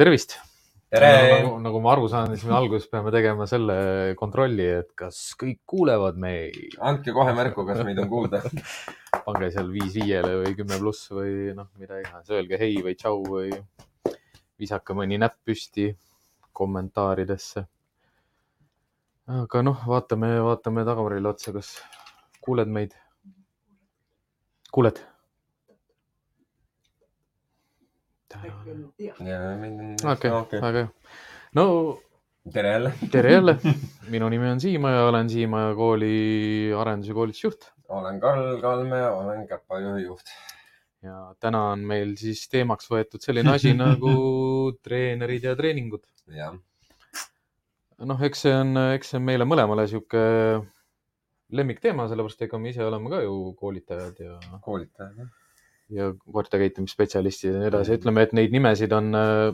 tervist. nagu, nagu ma aru saan, siis me alguses peame tegema selle kontrolli, et kas kõik kuulevad meid. andke kohe märku, kas meid on kuulda. pange seal viis viiele või kümme pluss või noh, mida iganes, öelge hei või tšau või visake mõni näpp püsti kommentaaridesse. aga noh, vaatame, vaatame tagavarile otsa, kas kuuled meid? kuuled? Okei, väga hea. no tere jälle. tere jälle, minu nimi on Siimaja, olen Siimaja kooli arendus- ja koolitusjuht. olen Karl Kalme, olen Käpajuhi juht. ja täna on meil siis teemaks võetud selline asi nagu treenerid ja treeningud. jah, noh, eks see on, eks see on meile mõlemale sihuke lemmikteema, sellepärast ega me ise oleme ka ju koolitajad ja koolitajad jah. Ja koerte käitumisspetsialistid ja nii edasi, ütleme, et neid nimesid on äh,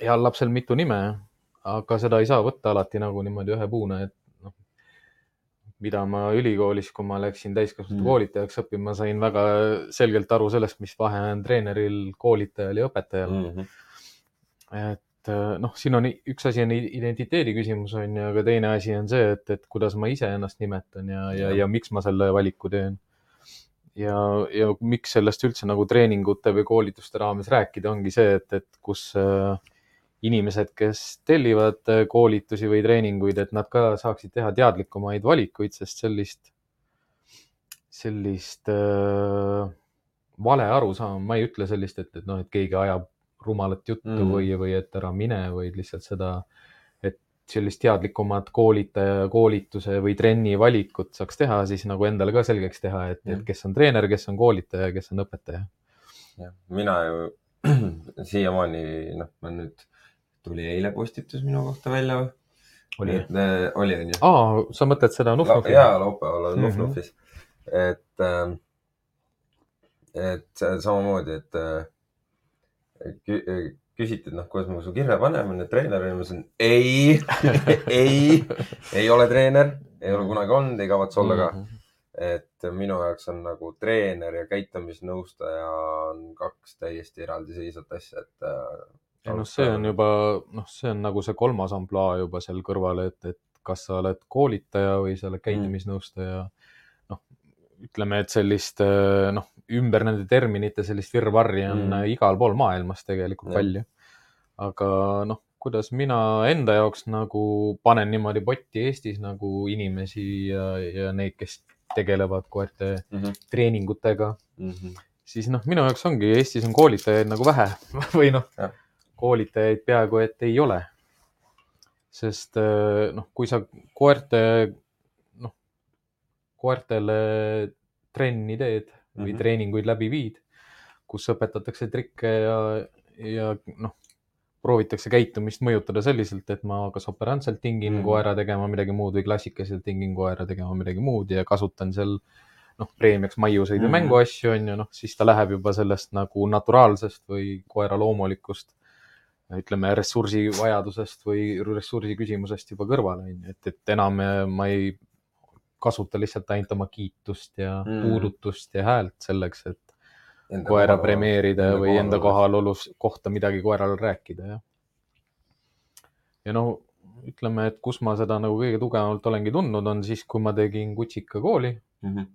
heal lapsel mitu nime, aga seda ei saa võtta alati nagu niimoodi ühe puuna, et noh, mida ma ülikoolis, kui ma läksin täiskasvanute Mm. koolitajaks õppima, sain väga selgelt aru sellest, mis vahe on treeneril, koolitajal ja õpetajal Mm -hmm. et äh, noh, siin on üks asi on identiteedi küsimus on ju, aga teine asi on see, et, et kuidas ma ise ennast nimetan ja, ja, Jah. ja miks ma selle valiku teen. Ja, ja miks sellest üldse nagu treeningute või koolituste raames rääkida, ongi see, et, et kus äh, inimesed, kes tellivad äh, koolitusi või treeninguid, et nad ka saaksid teha teadlikumaid valikuid, sest sellist, sellist äh, vale arusaama, ma ei ütle sellist, et, et noh, et keegi ajab rumalat juttu mm. Või, või et ära mine, vaid lihtsalt seda, et sellist teadlikumat koolitaja, koolituse või trenni valikut saaks teha, siis nagu endale ka selgeks teha, et, et kes on treener, kes on koolitaja, kes on õpetaja. jah, mina ju siiamaani, noh, ma nüüd, tuli eile postitus minu kohta välja oli äh, oli onju. aa, sa mõtled seda Nufnufi? jaa, laupäeval Mhm. Nufnufis mm. -hmm. et ähm, et samamoodi, et äh, küsiti, et noh, kuidas ma su kirja paneme, nüüd treener ja ma ütlesin ei, ei, ei ole treener, ei ole kunagi olnud, ei kavatse olla ka. Mhm. et minu jaoks on nagu treener ja käitumisnõustaja on kaks täiesti eraldiseisvat asja, et äh, ei noh, see on juba noh, see on nagu see kolmas ampluaa juba seal kõrval, et, et kas sa oled koolitaja või sa oled käitumisnõustaja noh, ütleme, et sellist eh, noh, ümber nende terminite sellist virvarri on Mm. igal pool maailmas tegelikult Jah. palju. aga noh, kuidas mina enda jaoks nagu panen niimoodi potti Eestis nagu inimesi ja, ja neid, kes tegelevad koerte mm -hmm. treeningutega Mm -hmm. siis noh, minu jaoks ongi, Eestis on koolitajaid nagu vähe või noh koolitajaid peaaegu et ei ole. sest eh, noh, kui sa koerte, noh, koertele trenni teed või mm. -hmm. treeninguid läbi viid, kus õpetatakse trikke ja, ja noh, proovitakse käitumist mõjutada selliselt, et ma kas operantselt tingin mm. -hmm. koera tegema midagi muud või klassikaliselt tingin koera tegema midagi muud ja kasutan seal noh, preemiaks maiuseid ja Mhm. mänguasju on ju, noh siis ta läheb juba sellest nagu naturaalsest või koera loomulikust ütleme ressursivajadusest või ressursi küsimusest juba kõrvale on ju, et, et enam ma ei kasuta lihtsalt ainult oma kiitust ja Mhm. puudutust ja häält selleks, et koera premeerida enda või enda kohalolus. kohta midagi koerale rääkida, jah. ja no ütleme, et kus ma seda nagu kõige tugevamalt olengi tundnud, on siis, kui ma tegin Kutsika kooli. mm. -hmm.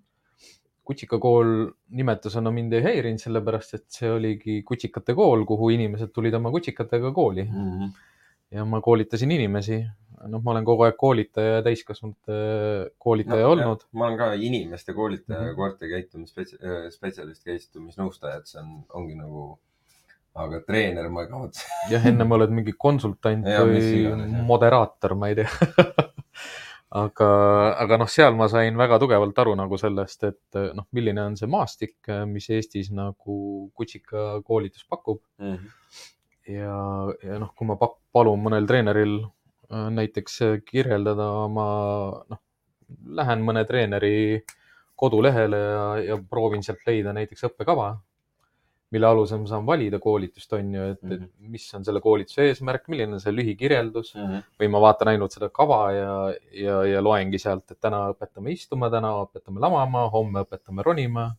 Kutsika kool nimetusena mind ei häirinud, sellepärast et see oligi kutsikate kool, kuhu inimesed tulid oma kutsikatega kooli Mm -hmm. Ja ma koolitasin inimesi. noh, ma olen kogu aeg koolitaja ja täiskasvanute koolitaja no, olnud. ma olen ka inimeste koolitaja ja Mhm. koerte käitumisspetsialist, käitumisnõustaja, et see on, ongi nagu, aga treener ma ei kavatse. jah, ennem oled mingi konsultant Ja, või iganes, moderaator, ma ei tea. aga, aga noh, seal ma sain väga tugevalt aru nagu sellest, et noh, milline on see maastik, mis Eestis nagu kutsika koolitus pakub ja, ja noh, kui ma pak- palun mõnel treeneril äh, näiteks kirjeldada oma, noh, lähen mõne treeneri kodulehele ja, ja proovin sealt leida näiteks õppekava, mille alusel ma saan valida koolitust, on ju, et, et mis on selle koolituse eesmärk, milline on see lühikirjeldus või ma vaatan ainult seda kava ja, ja, ja loengi sealt, et täna õpetame istuma, täna õpetame lamama, homme õpetame ronima.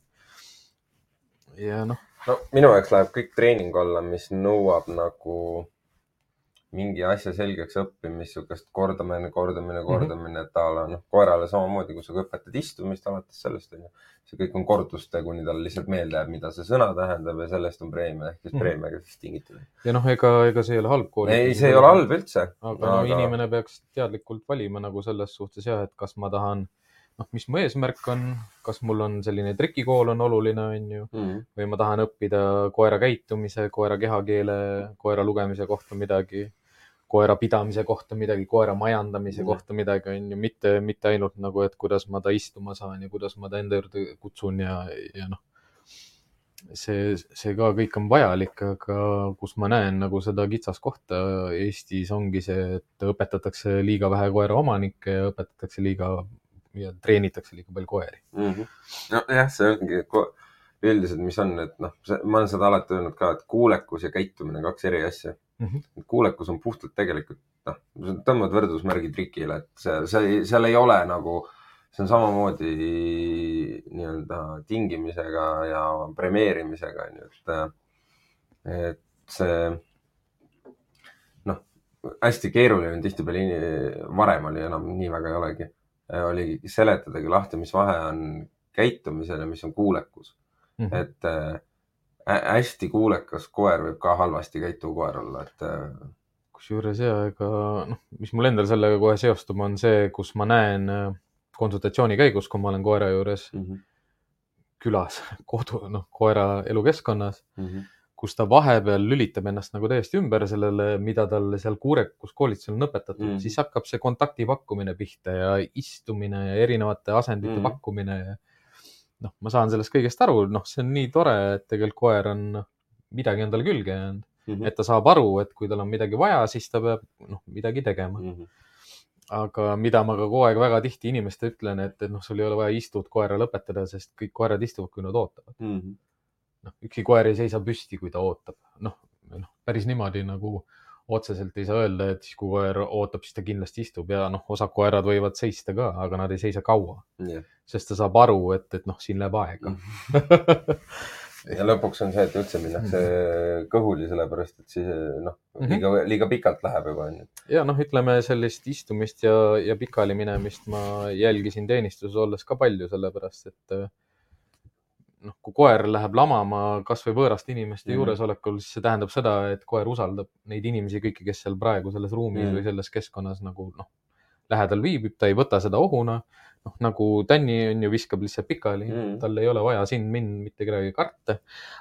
ja noh, no minu jaoks läheb kõik treening alla, mis nõuab nagu mingi asja selgeks õppimist, sihukest kordamine, kordamine, kordamine, et a la noh, koerale samamoodi, kui sa õpetad istumist alates sellest onju. see kõik on kordustöö, kuni tal lihtsalt meelde jääb, mida see sõna tähendab ja sellest on preemia ehk siis Mhm. preemiaga siis tingitud. ja noh, ega, ega see ei ole halb koolitus. ei, see ei ole halb üldse. aga no inimene peaks teadlikult valima nagu selles suhtes jah, et kas ma tahan, noh, mis mu eesmärk on, kas mul on selline trikikool on oluline, onju, mm. või ma tahan õppida koera käitumise, koera kehakeele, koera lugemise kohta midagi, koera pidamise kohta midagi, koera majandamise Mm. kohta midagi, onju, mitte, mitte ainult nagu, et kuidas ma ta istuma saan ja kuidas ma ta enda juurde kutsun ja, ja noh, see, see ka kõik on vajalik, aga kus ma näen nagu seda kitsaskohta Eestis ongi see, et õpetatakse liiga vähe koeraomanikke ja õpetatakse liiga ja treenitakse liiga palju koeri. mm. -hmm. nojah, see ongi üldiselt, mis on, et noh, ma olen seda alati öelnud ka, et kuulekus ja käitumine on kaks eri asja mm. Mhm. -hmm. kuulekus on puhtalt tegelikult noh, tõmbad võrdusmärgi trikile, et see, see, seal ei ole nagu, see on samamoodi nii-öelda tingimisega ja premeerimisega onju, et, et see noh, hästi keeruline on tihtipeale, varem oli enam nii väga ei olegi, oli seletadagi lahti, mis vahe on käitumisel ja mis on kuulekus. Mhm. et äh, hä- hästi kuulekas koer võib ka halvasti käituv koer olla, et äh, kusjuures ja ega noh, mis mul endal sellega kohe seostub, on see, kus ma näen äh, konsultatsiooni käigus, kui ma olen koera juures mm. -hmm. külas, kodu, noh, koera elukeskkonnas, Mm -hmm. Kus ta vahepeal lülitab ennast nagu täiesti ümber sellele, mida talle seal kuurekus koolitusel on õpetatud mm., siis hakkab see kontakti pakkumine pihta ja istumine ja erinevate asendite mm. Pakkumine ja noh, ma saan sellest kõigest aru, noh, see on nii tore, et tegelikult koer on noh, midagi on talle külge jäänud, Mm -hmm. et ta saab aru, et kui tal on midagi vaja, siis ta peab noh, midagi tegema. Mm -hmm. aga mida ma ka kogu aeg väga tihti inimestele ütlen, et, et noh, sul ei ole vaja istut koerale õpetada, sest kõik koerad istuvad, kui nad ootavad. Mm -hmm. noh, ükski koer ei seisa püsti, kui ta ootab, noh, noh, päris niimoodi nagu otseselt ei saa öelda, et siis kui koer ootab, siis ta kindlasti istub ja noh, osad koerad võivad seista ka, aga nad ei seisa kaua, Yeah. sest ta saab aru, et, et noh, siin läheb aega. ja lõpuks on see, et üldse minnakse kõhuli, sellepärast et siis noh, Mhm. liiga, liiga pikalt läheb juba onju. ja noh, ütleme sellist istumist ja, ja pikali minemist ma jälgisin teenistuses olles ka palju, sellepärast et äh, noh, kui koer läheb lamama kasvõi võõraste inimeste mm. juuresolekul, siis see tähendab seda, et koer usaldab neid inimesi kõiki, kes seal praegu selles ruumis mm. või selles keskkonnas nagu noh, lähedal viibib, ta ei võta seda ohuna. noh, nagu Tänni on ju, viskab lihtsalt pikali mm., tal ei ole vaja sind-mind mitte kedagi karta.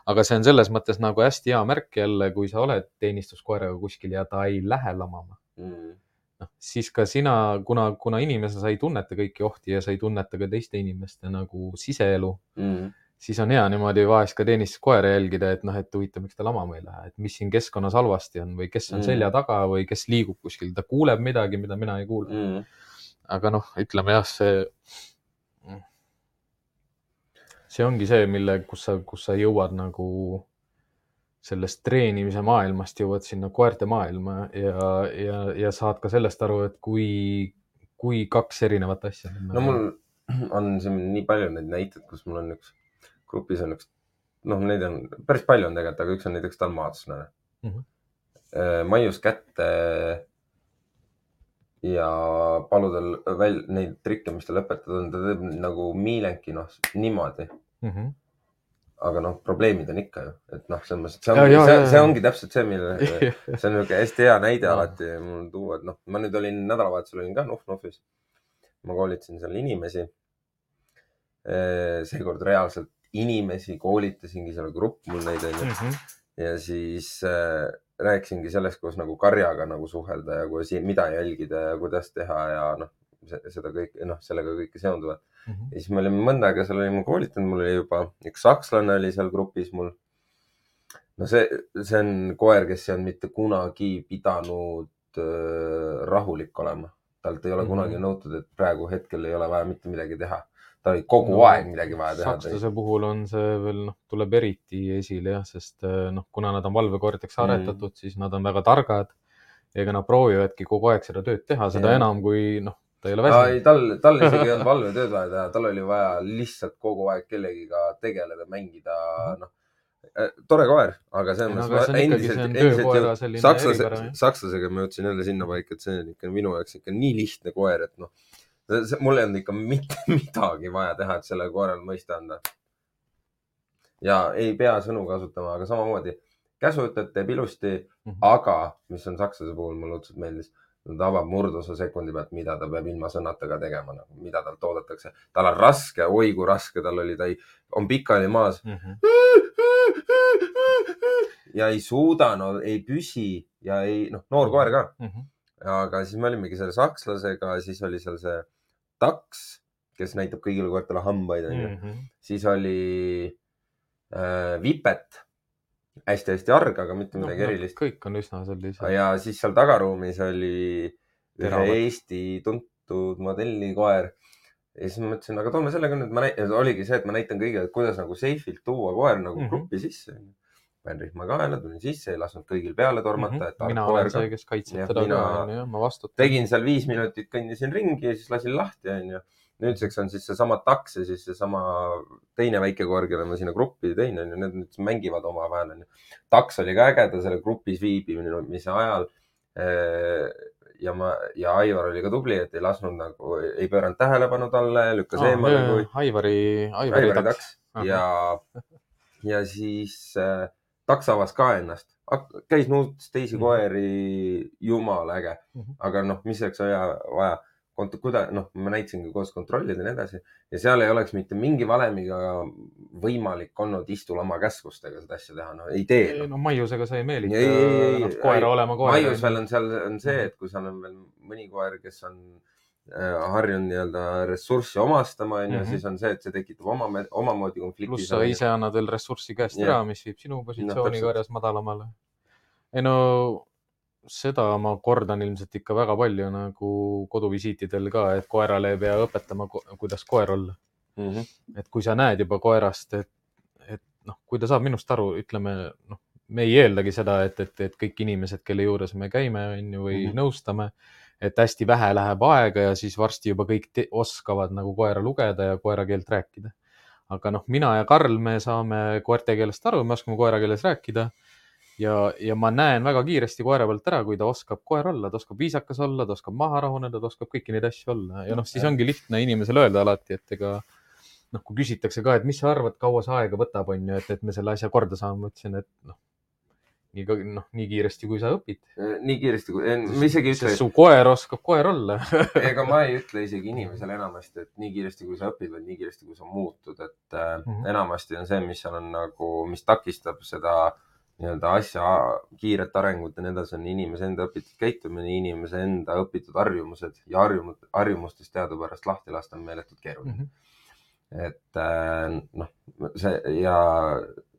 aga see on selles mõttes nagu hästi hea märk jälle, kui sa oled teenistuskoeraga kuskil ja ta ei lähe lamama Mm. noh, siis ka sina, kuna, kuna inimesena sa ei tunneta kõiki ohti ja sa ei tunneta ka teiste inimeste nagu siseelu, Mm. Siis on hea niimoodi vahest ka teenistuskoera jälgida, et noh, et huvitav, miks ta lamama ei lähe, et mis siin keskkonnas halvasti on või kes on Mm. selja taga või kes liigub kuskil, ta kuuleb midagi, mida mina ei kuule. Mm. aga noh, ütleme jah, see, see ongi see, mille, kus sa, kus sa jõuad nagu sellest treenimise maailmast jõuad sinna koerte maailma ja, ja, ja saad ka sellest aru, et kui, kui kaks erinevat asja. no mul on siin nii palju neid näiteid, kus mul on üks, grupis on üks, noh, neid on päris palju on tegelikult, aga üks on näiteks dalmaatslane mm. -hmm. maius kätte ja palu tal väl-, neid trikke, mis talle õpetatud on, ta teeb nagu miilenki, noh, niimoodi. mm. -hmm. aga noh, probleemid on ikka ju, et noh, selles mõttes, et see ongi see, see ongi täpselt see, mille, see on niisugune hästi hea näide alati mul tuua, et noh, ma nüüd olin nädalavahetusel olin ka Nuf-Nufis. ma koolitasin seal inimesi. seekord reaalselt inimesi koolitasingi seal grupp mul neid onju Mm -hmm. ja siis äh, rääkisingi sellest, kuidas nagu karjaga nagu suhelda ja kuidas, mida jälgida ja kuidas teha ja noh, seda kõike, noh, sellega kõike seonduvat. Mm -hmm. ja siis me olime mõnda aega seal olime koolitanud, mul oli juba üks sakslane oli seal grupis mul. no see, see on koer, kes ei olnud mitte kunagi pidanud äh, rahulik olema. talt ei ole Mhm. kunagi nõutud, et praegu hetkel ei ole vaja mitte midagi teha. Tal oli kogu No, no, aeg midagi vaja teha. sakslase puhul on see veel noh, tuleb eriti esile jah, sest eh, noh, kuna nad on valvekoerteks Mm. aretatud mm., siis nad on väga targad. ega nad proovivadki kogu aeg seda tööd teha, seda ja. enam kui noh, ta ei ole ei, väsinud. tal, tal isegi ei olnud valvetööd vaja teha, tal oli vaja lihtsalt kogu aeg kellegiga tegeleda, mängida, Mhm. noh. tore koer, aga selles no mõttes ikkagi, endiselt endiselt sakslase sakslasega ma jõudsin jälle sinnapaika, et see on ikka minu jaoks ikka nii lihtne koer, et noh, mul ei olnud ikka mitte midagi vaja teha, et sellele koerale mõista anda. ja ei pea sõnu kasutama, aga samamoodi käsu ütled, teeb ilusti, Mhm. aga mis on sakslase puhul mulle õudselt meeldis, ta avab murdosa sekundi pealt, mida ta peab ilma sõnata ka tegema, nagu mida talt oodatakse. tal on raske, oi kui raske tal oli, ta ei, on pikali maas Mhm. ja ei suuda, no ei püsi ja ei, noh, noor koer ka. Mhm. aga siis me olimegi selle sakslasega, siis oli seal see taks, kes näitab kõigile koertele hambaid, onju. Mhm. siis oli äh, vipet, hästi-hästi arg, aga mitte midagi noh, erilist. kõik on üsna sellised. ja siis seal tagaruumis oli ühe. Eesti tuntud modellikoer. ja siis ma mõtlesin, aga toome selle ka nüüd, ma näitan, oligi see, et ma näitan kõigile, et kuidas nagu seifilt tuua koer nagu mm. -hmm. gruppi sisse. Panin rihma kaela, tulin sisse, ei lasknud kõigil peale tormata mm, -hmm. mina olen see, kes kaitseb teda mina- ka, onju, ma vastutan. tegin seal viis minutit, kõndisin ringi ja siis lasin lahti, onju. nüüdseks on siis seesama taks ja siis seesama teine väike koer, kelle ma sinna gruppi tõin, onju, need nüüd mängivad omavahel, onju. taks oli ka äge, ta selle grupis viibimise ajal. ja ma ja Aivar oli ka tubli, et ei lasknud nagu, ei pööranud tähelepanu talle, lükkas eemale kui Aivari, Aivari Aivari taks. taks ja, ja siis äh, taks avas ka ennast, käis nuutis teisi Mhm. koeri, jumala äge Mhm. aga noh, mis oleks vaja, vaja, kuida-, noh, ma näitasin ka koos kontrollida ja nii edasi ja seal ei oleks mitte mingi valemiga võimalik olnud istulama käskustega seda asja teha, no ei tee no.. no maiusega sa ei meelita Ei, ei, ei, ei, koera ei. olema koer. maius veel on seal on see, et kui seal on veel mõni koer, kes on äh, harjunud nii-öelda ressurssi omastama, onju, Mhm. siis on see, et see tekitab oma, omamoodi konflikti. pluss sa ise annad veel ressurssi käest Jah. ära, mis viib sinu positsiooni täpselt. karjas madalamale. ei no seda ma kordan ilmselt ikka väga palju nagu koduvisiitidel ka, et koerale ei pea õpetama, kuidas koer olla. mm. -hmm. et kui sa näed juba koerast, et, et noh, kui ta saab minust aru, ütleme noh, me ei eeldagi seda, et, et, et kõik inimesed, kelle juures me käime, on ju, või mm. -hmm. nõustame, et hästi vähe läheb aega ja siis varsti juba kõik oskavad nagu koera lugeda ja koera keelt rääkida. aga noh, mina ja Karl, me saame koerte keelest aru, me oskame koera keeles rääkida. Ja, ja ma näen väga kiiresti koera pealt ära, kui ta oskab koer olla, ta oskab viisakas olla, ta oskab maha rahuneda, ta oskab kõiki neid asju olla. Ja noh, siis ongi lihtne inimesele öelda alati, et ega noh, kui küsitakse ka, et mis sa arvad, kaua see aega võtab, on ju, et, et me selle asja korda saame, ma ütlesin, et noh, nii, noh, nii kiiresti, kui sa õpid. nii kiiresti, ma isegi ei ütle su koer oskab koer olla. ega ma ei ütle isegi inimesele enamasti, et nii kiiresti, kui sa õpid, vaid nii kiiresti, kui sa muutud, et äh, mm. -hmm. enamasti on see, mis seal on nagu, mis takistab seda nii-öelda asja kiiret arengut ja nii edasi, on inimese enda õpitud käitumine, inimese enda õpitud harjumused ja harjumus, harjumustest teadupärast lahti lasta on meeletult keeruline. Mhm. et äh, noh, see ja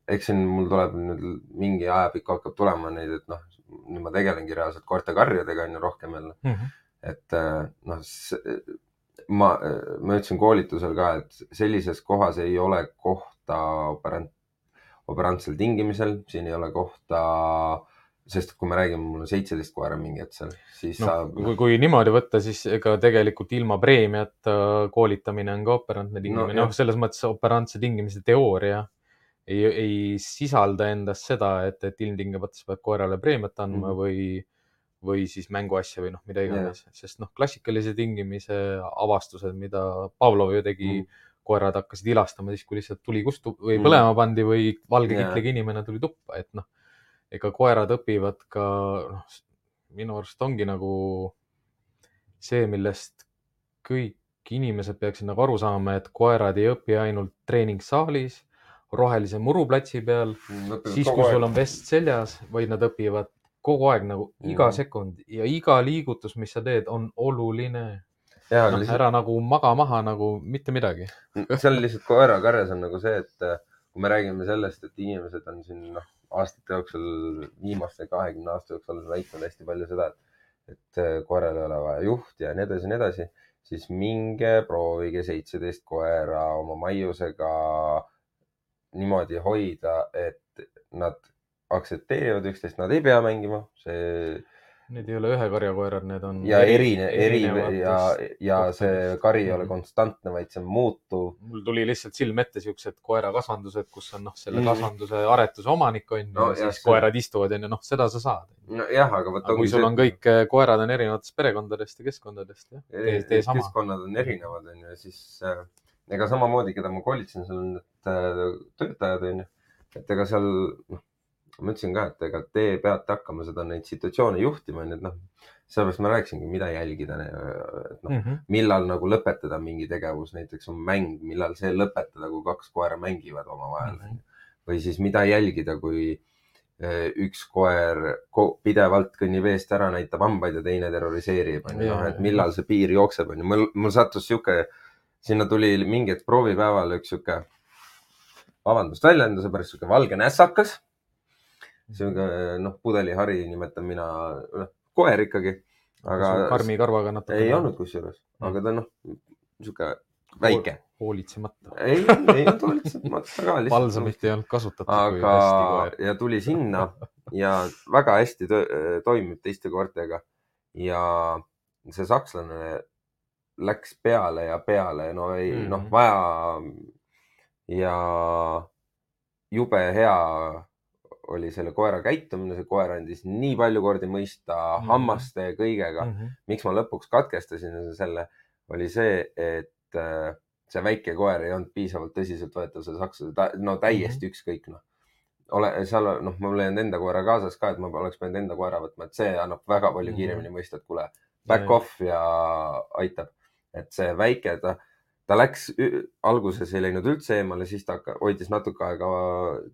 eks siin mul tuleb nüüd mingi ajapikku hakkab tulema neid, et noh, nüüd ma tegelengi reaalselt koerte karjadega on ju rohkem jälle, Mhm. et äh, noh, ma, ma ütlesin koolitusel ka, et sellises kohas ei ole kohta operant, operantsel tingimisel, siin ei ole kohta, sest kui me räägime, mul on seitseteist koera mingi hetk seal, siis noh saab, kui, kui niimoodi võtta, siis ega tegelikult ilma preemiata koolitamine on ka operantne tingimine. No, no,, noh, selles mõttes operantse tingimise teooria ei, ei sisalda endas seda, et, et ilmtingimata sa pead koerale preemiat andma mm. -hmm. või, või siis mänguasja või noh, mida iganes yeah., sest noh, klassikalise tingimise avastused, mida Pavlov ju tegi mm. -hmm. koerad hakkasid ilastama siis, kui lihtsalt tuli kustu või Mhm. põlema pandi või valge Jaa. kitliga inimene tuli tuppa, et noh, ega koerad õpivad ka noh, minu arust ongi nagu see, millest kõik inimesed peaksid nagu aru saama, et koerad ei õpi ainult treeningsaalis, rohelise muruplatsi peal, siis kui sul on vest seljas, vaid nad õpivad kogu aeg nagu iga Mhm. sekund ja iga liigutus, mis sa teed, on oluline. noh, lihtsalt ära nagu maga maha nagu mitte midagi. seal lihtsalt koerakarjas on nagu see, et äh, kui me räägime sellest, et inimesed on siin noh, aastate jooksul, viimaste kahekümne aasta jooksul väitnud hästi palju seda, et, et äh, koeral ei ole vaja juhti ja nii edasi ja nii edasi, siis minge proovige seitseteist koera oma maiusega niimoodi hoida, et nad aktsepteerivad üksteist, nad ei pea mängima, see Need ei ole ühe karjakoerad, need on. ja erine, eri ja, ja see kari ei ole Mhm. konstantne, vaid see on muutuv. mul tuli lihtsalt silme ette siuksed koerakasvandused, kus on noh, selle Mhm. kasvanduse aretuse omanik on ju No ja siis see- koerad istuvad onju, noh, seda sa saad. nojah, aga vot kui sul on kõik eh, koerad on erinevatest perekondadest ja keskkondadest, jah, tee, tee sama. keskkonnad on erinevad, onju, siis äh, ega samamoodi, keda ma koolitasin, seal on need äh, töötajad, onju, et ega seal, noh, ma ütlesin ka, et ega te peate hakkama seda, neid situatsioone juhtima, onju, et noh, sellepärast ma rääkisingi, mida jälgida, et noh, Mhm. millal nagu lõpetada mingi tegevus, näiteks on mäng, millal see lõpetada, kui kaks koera mängivad omavahel Mhm. või siis mida jälgida, kui eh, üks koer ko pidevalt kõnnib eest ära, näitab hambaid ja teine terroriseerib, onju, noh, et millal see piir jookseb, onju. mul, mul sattus sihuke, sinna tuli mingi hetk proovipäeval üks sihuke, vabandust väljenduse pärast, sihuke valge nässakas. sihuke noh, pudelihari nimetan mina, noh, koer ikkagi, aga karmi karvaga natuke. ei olnud kusjuures, aga ta noh, sihuke väike. hoolitsemata. ei, ei olnud hoolitsemata ka. palsamit ei olnud kasutatud. aga, ja tuli sinna ja väga hästi toimib teiste koertega ja see sakslane läks peale ja peale, no ei mm Mhm. -hmm. noh, vaja ja jube hea oli selle koera käitumine, see koer andis nii palju kordi mõista mm Mhm. -hmm. hammaste ja kõigega mm, -hmm. miks ma lõpuks katkestasin selle, oli see, et äh, see väike koer ei olnud piisavalt tõsiseltvõetav, see sakslase, ta no täiesti mm -hmm. ükskõik noh. ole seal noh, mul ei olnud enda koera kaasas ka, et ma oleks pidanud enda koera võtma, et see annab väga palju Mhm. kiiremini mõista, et kuule, back Ja- off ja aitab. Et see väike, ta, ta läks, alguses ei läinud üldse eemale, siis ta hoidis natuke aega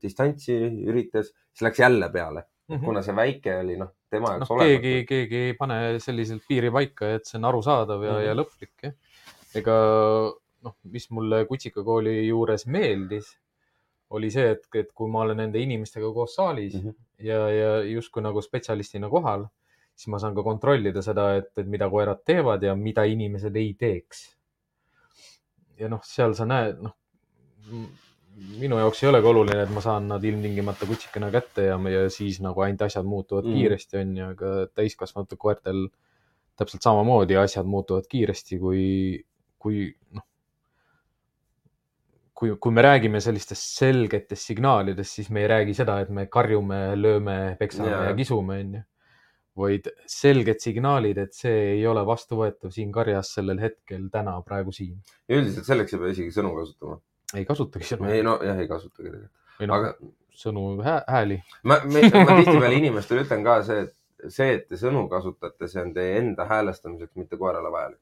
distantsi, üritas, siis läks jälle peale, kuna see väike oli noh, tema jaoks Mhm. noh, keegi, keegi ei pane selliselt piiri paika, et see on arusaadav ja mm, -hmm. ja Mhm. lõplik, ega noh, mis mulle kutsikakooli juures meeldis, oli see, et, et kui ma olen nende inimestega koos saalis mm. -hmm. ja, ja justkui nagu spetsialistina kohal, siis ma saan ka kontrollida seda, et, et mida koerad teevad ja mida inimesed ei teeks. ja noh, seal sa näed, noh, minu jaoks ei olegi oluline, et ma saan nad ilmtingimata kutsikana kätte ja, ja siis nagu ainult asjad muutuvad mm. Kiiresti, onju, aga täiskasvanud koertel täpselt samamoodi asjad muutuvad kiiresti, kui, kui noh, kui, kui me räägime sellistest selgetest signaalidest, siis me ei räägi seda, et me karjume, lööme, peksame Jaa. ja kisume, onju. Vaid selged signaalid, et see ei ole vastuvõetav siin karjas sellel hetkel, täna, praegu siin. üldiselt selleks ei pea isegi sõnu kasutama. ei kasutagi sõnu, ei no jah, ei kasutagi tegelikult, või noh aga, sõnu hää- hääli. ma, ma tihtipeale inimestele ütlen ka see, et see, et te sõnu kasutate, see on teie enda häälestamiseks, mitte koerale vajalik.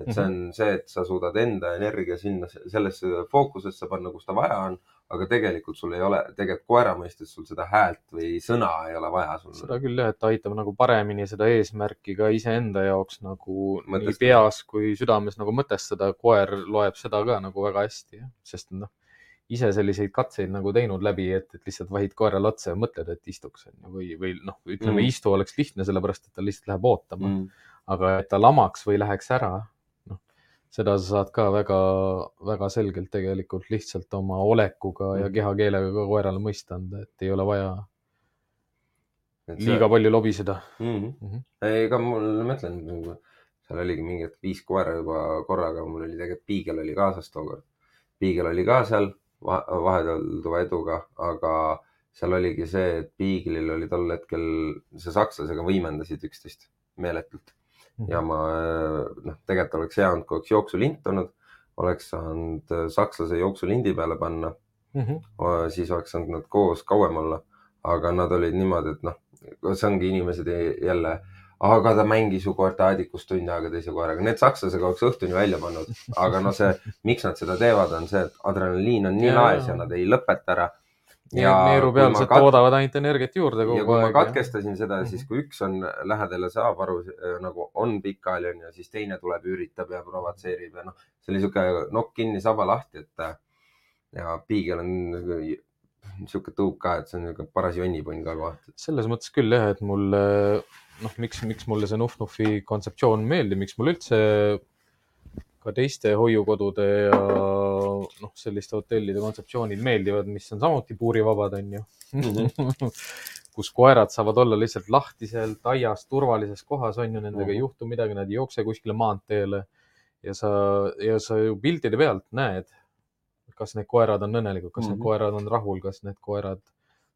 et see on see, et sa suudad enda energia sinna sellesse fookusesse panna, kus ta vaja on, aga tegelikult sul ei ole, tegelikult koera mõistes sul seda häält või sõna ei ole vaja sul. seda küll jah, et ta aitab nagu paremini seda eesmärki ka iseenda jaoks nagu nii Mõtestada. peas kui südames nagu mõtestada. koer loeb seda ka nagu väga hästi, sest noh, ise selliseid katseid nagu teinud läbi, et, et lihtsalt vahid koerale otsa ja mõtled, et istuks on ju, või, või noh, ütleme Mm. istu oleks lihtne, sellepärast et ta lihtsalt läheb ootama mm., aga et ta lamaks või läheks ära, seda sa saad ka väga-väga selgelt tegelikult lihtsalt oma olekuga ja Mm. kehakeelega ka koerale mõista anda, et ei ole vaja liiga palju lobiseda mm. -hmm. mm. -hmm. ei, ega mul, ma ütlen, seal oligi mingi hetk viis koera juba korraga, mul oli tegelikult piigel oli kaasas tookord. piigel oli ka seal va- vahetelduva eduga, aga seal oligi see, et piiglil oli tol hetkel, see sakslasega võimendasid üksteist meeletult ja ma noh, tegelikult oleks hea olnud, kui oleks jooksulint olnud, oleks saanud äh, sakslase jooksulindi peale panna, mm. -hmm. siis oleks saanud nad koos kauem olla. aga nad olid niimoodi, et noh, see ongi inimesed jälle, aga ta mängis ju koertaadikus tund aega teise koeraga, need sakslasega oleks õhtuni välja pannud, aga no see, miks nad seda teevad, on see, et adrenaliin on nii laes ja nad ei lõpeta ära. Ja neerupealsed kat- toodavad ainult energiat juurde ja kogu kui ma aeg. katkestasin seda, Mhm. siis kui üks on lähedal ja saab aru äh, nagu on pikali on ju, siis teine tuleb, üritab ja provotseerib ja noh, see oli sihuke nokk kinni, saba lahti, et äh, ja piigel on sihuke tõuk ka, et see on niisugune paras jonnipunn ka kohati. selles mõttes küll jah, et mulle noh, miks, miks mulle see Nuf-Nufi kontseptsioon meeldib, miks mulle üldse ka teiste hoiukodude ja noh, selliste hotellide kontseptsioonid meeldivad, mis on samuti puurivabad, onju. Mhm. kus koerad saavad olla lihtsalt lahtiselt aias turvalises kohas, on ju, nendega ei Mhm. juhtu midagi, nad ei jookse kuskile maanteele ja sa, ja sa ju piltide pealt näed, kas need koerad on õnnelikud, kas mm -hmm. Mhm. need koerad on rahul, kas need koerad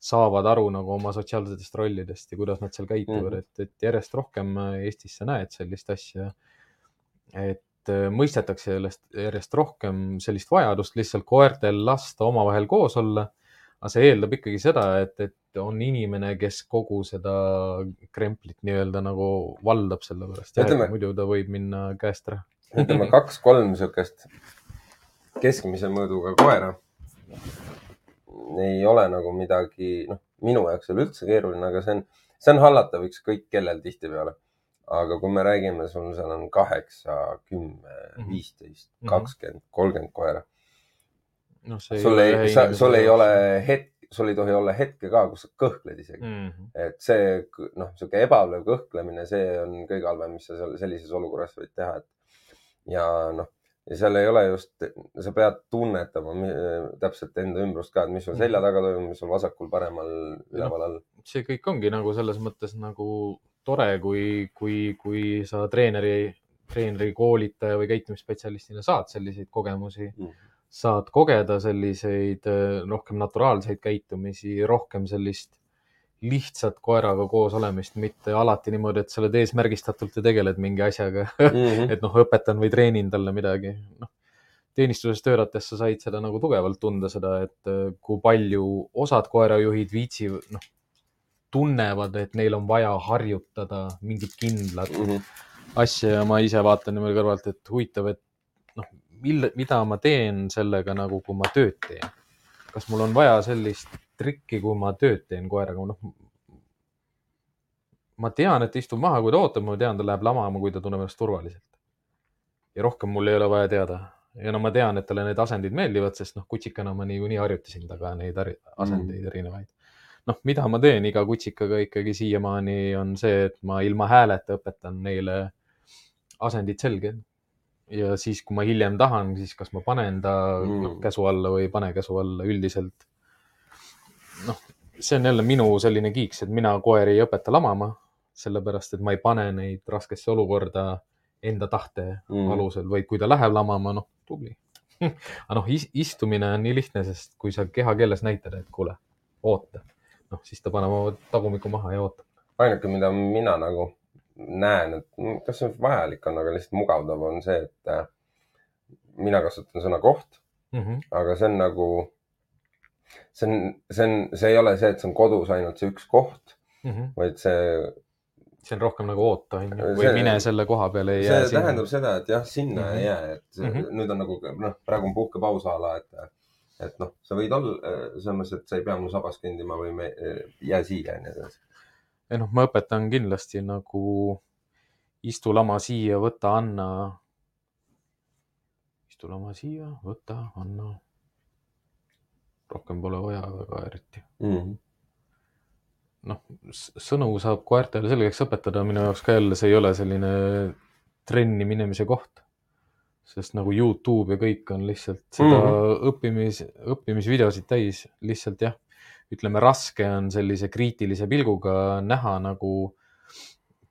saavad aru nagu oma sotsiaalsetest rollidest ja kuidas nad seal käituvad mm, Mhm. -hmm. et, et järjest rohkem Eestis sa näed sellist asja. et mõistetakse sellest järjest rohkem sellist vajadust lihtsalt koertel lasta omavahel koos olla. aga see eeldab ikkagi seda, et, et on inimene, kes kogu seda kremplit nii-öelda nagu valdab sellepärast, Ütleme- muidu ta võib minna käest ära. ütleme kaks-kolm siukest keskmise mõõduga koera. ei ole nagu midagi, noh, minu jaoks ei ole üldse keeruline, aga see on, see on hallatav ükskõik kellel tihtipeale. Aga kui me räägime, sul seal on kaheksa, kümme, Mhm. viisteist, Mhm. kakskümmend, kolmkümmend koera. see sul ei, sa, sul ei ole hetk, sul ei tohi olla hetke ka, kus sa kõhkled isegi mm. -hmm. et see noh, sihuke ebaolev kõhklemine, see on kõige halvem, mis sa seal sellises olukorras võid teha, et ja noh, ja seal ei ole just, sa pead tunnetama täpselt enda ümbrust ka, et mis sul selja taga toimub, mis sul vasakul, paremal, üleval, all. see kõik ongi nagu selles mõttes nagu tore, kui, kui, kui sa treeneri, treeneri koolitaja või käitumisspetsialistina saad selliseid kogemusi Mhm. saad kogeda selliseid äh, rohkem naturaalseid käitumisi, rohkem sellist lihtsat koeraga koos olemist, mitte alati niimoodi, et sa oled eesmärgistatult ja tegeled mingi asjaga Mhm. et noh, õpetan või treenin talle midagi, noh. teenistuses töötades sa said seda nagu tugevalt tunda, seda, et äh, kui palju osad koerajuhid viitsivad, noh, tunnevad, et neil on vaja harjutada mingit kindlat Mhm. asja ja ma ise vaatan niimoodi kõrvalt, et huvitav, et noh, mille, mida ma teen sellega nagu, kui ma tööd teen. kas mul on vaja sellist trikki, kui ma tööd teen koeraga, noh. ma tean, et istub maha, kui ta ootab, ma tean, ta läheb lamama, kui ta tunneb ennast turvaliselt. ja rohkem mul ei ole vaja teada. ja no ma tean, et talle need asendid meeldivad, sest noh, kutsikana ma niikuinii harjutasin taga neid asendeid mm. erinevaid noh, mida ma teen iga kutsikaga ikkagi siiamaani on see, et ma ilma hääleta õpetan neile asendid selged. ja siis, kui ma hiljem tahan, siis kas ma panen ta Mm. mm. käsu alla või ei pane käsu alla üldiselt. noh, see on jälle minu selline kiiks, et mina koeri ei õpeta lamama, sellepärast et ma ei pane neid raskesse olukorda enda tahte Mm. alusel, vaid kui ta läheb lamama, noh, tubli. aga noh, istumine on nii lihtne, sest kui sa kehakeeles näitad, et kuule, noh, siis ta paneb oma tagumiku maha ja ootab. ainuke, mida mina nagu näen, et mm, kas see vajalik on, aga lihtsalt mugavdav on see, et äh, mina kasutan sõna koht, Mm -hmm. aga see on nagu, see on, see on, see ei ole see, et see on kodus ainult see üks koht, Mm -hmm. vaid see see on rohkem nagu oota, onju, või See- mine selle koha peale ja see jää sinna. tähendab seda, et jah, sinna mm -hmm. Mhm. ei jää, et mm Mhm. -hmm. nüüd on nagu noh, praegu on puhkepaus a la, et, et noh, sa võid olla selles mõttes, et sa ei pea mu sabas kõndima või me, jää siia ja nii edasi. ja noh, ma õpetan kindlasti nagu istu lama siia, võta, anna. istu lama siia, võta, anna. rohkem pole vaja väga eriti. Mhm. noh, sõnu saab koertele selgeks õpetada, minu jaoks ka jälle see ei ole selline trenni minemise koht. Sest nagu Youtube ja kõik on lihtsalt seda mm. -hmm. õppimis, õppimisvideosid täis, lihtsalt jah, ütleme raske on sellise kriitilise pilguga näha nagu,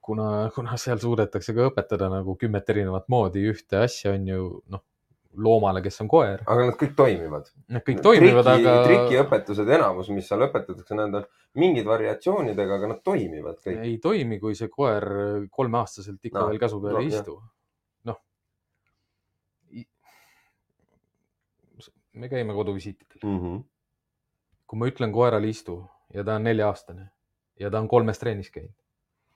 kuna, kuna seal suudetakse ka õpetada nagu kümmet erinevat moodi ühte asja on ju noh, loomale, kes on koer. aga nad kõik toimivad. Need kõik toimivad, aga trikiõpetused, enamus, mis seal õpetatakse, need on mingid variatsioonidega, aga nad toimivad kõik. ei toimi, kui see koer kolmeaastaselt ikka No, veel käsu peal ei istu. noh. Me käime koduvisiitidel. Mm -hmm. kui ma ütlen koerale istu ja ta on nelja-aastane ja ta on kolmes trennis käinud,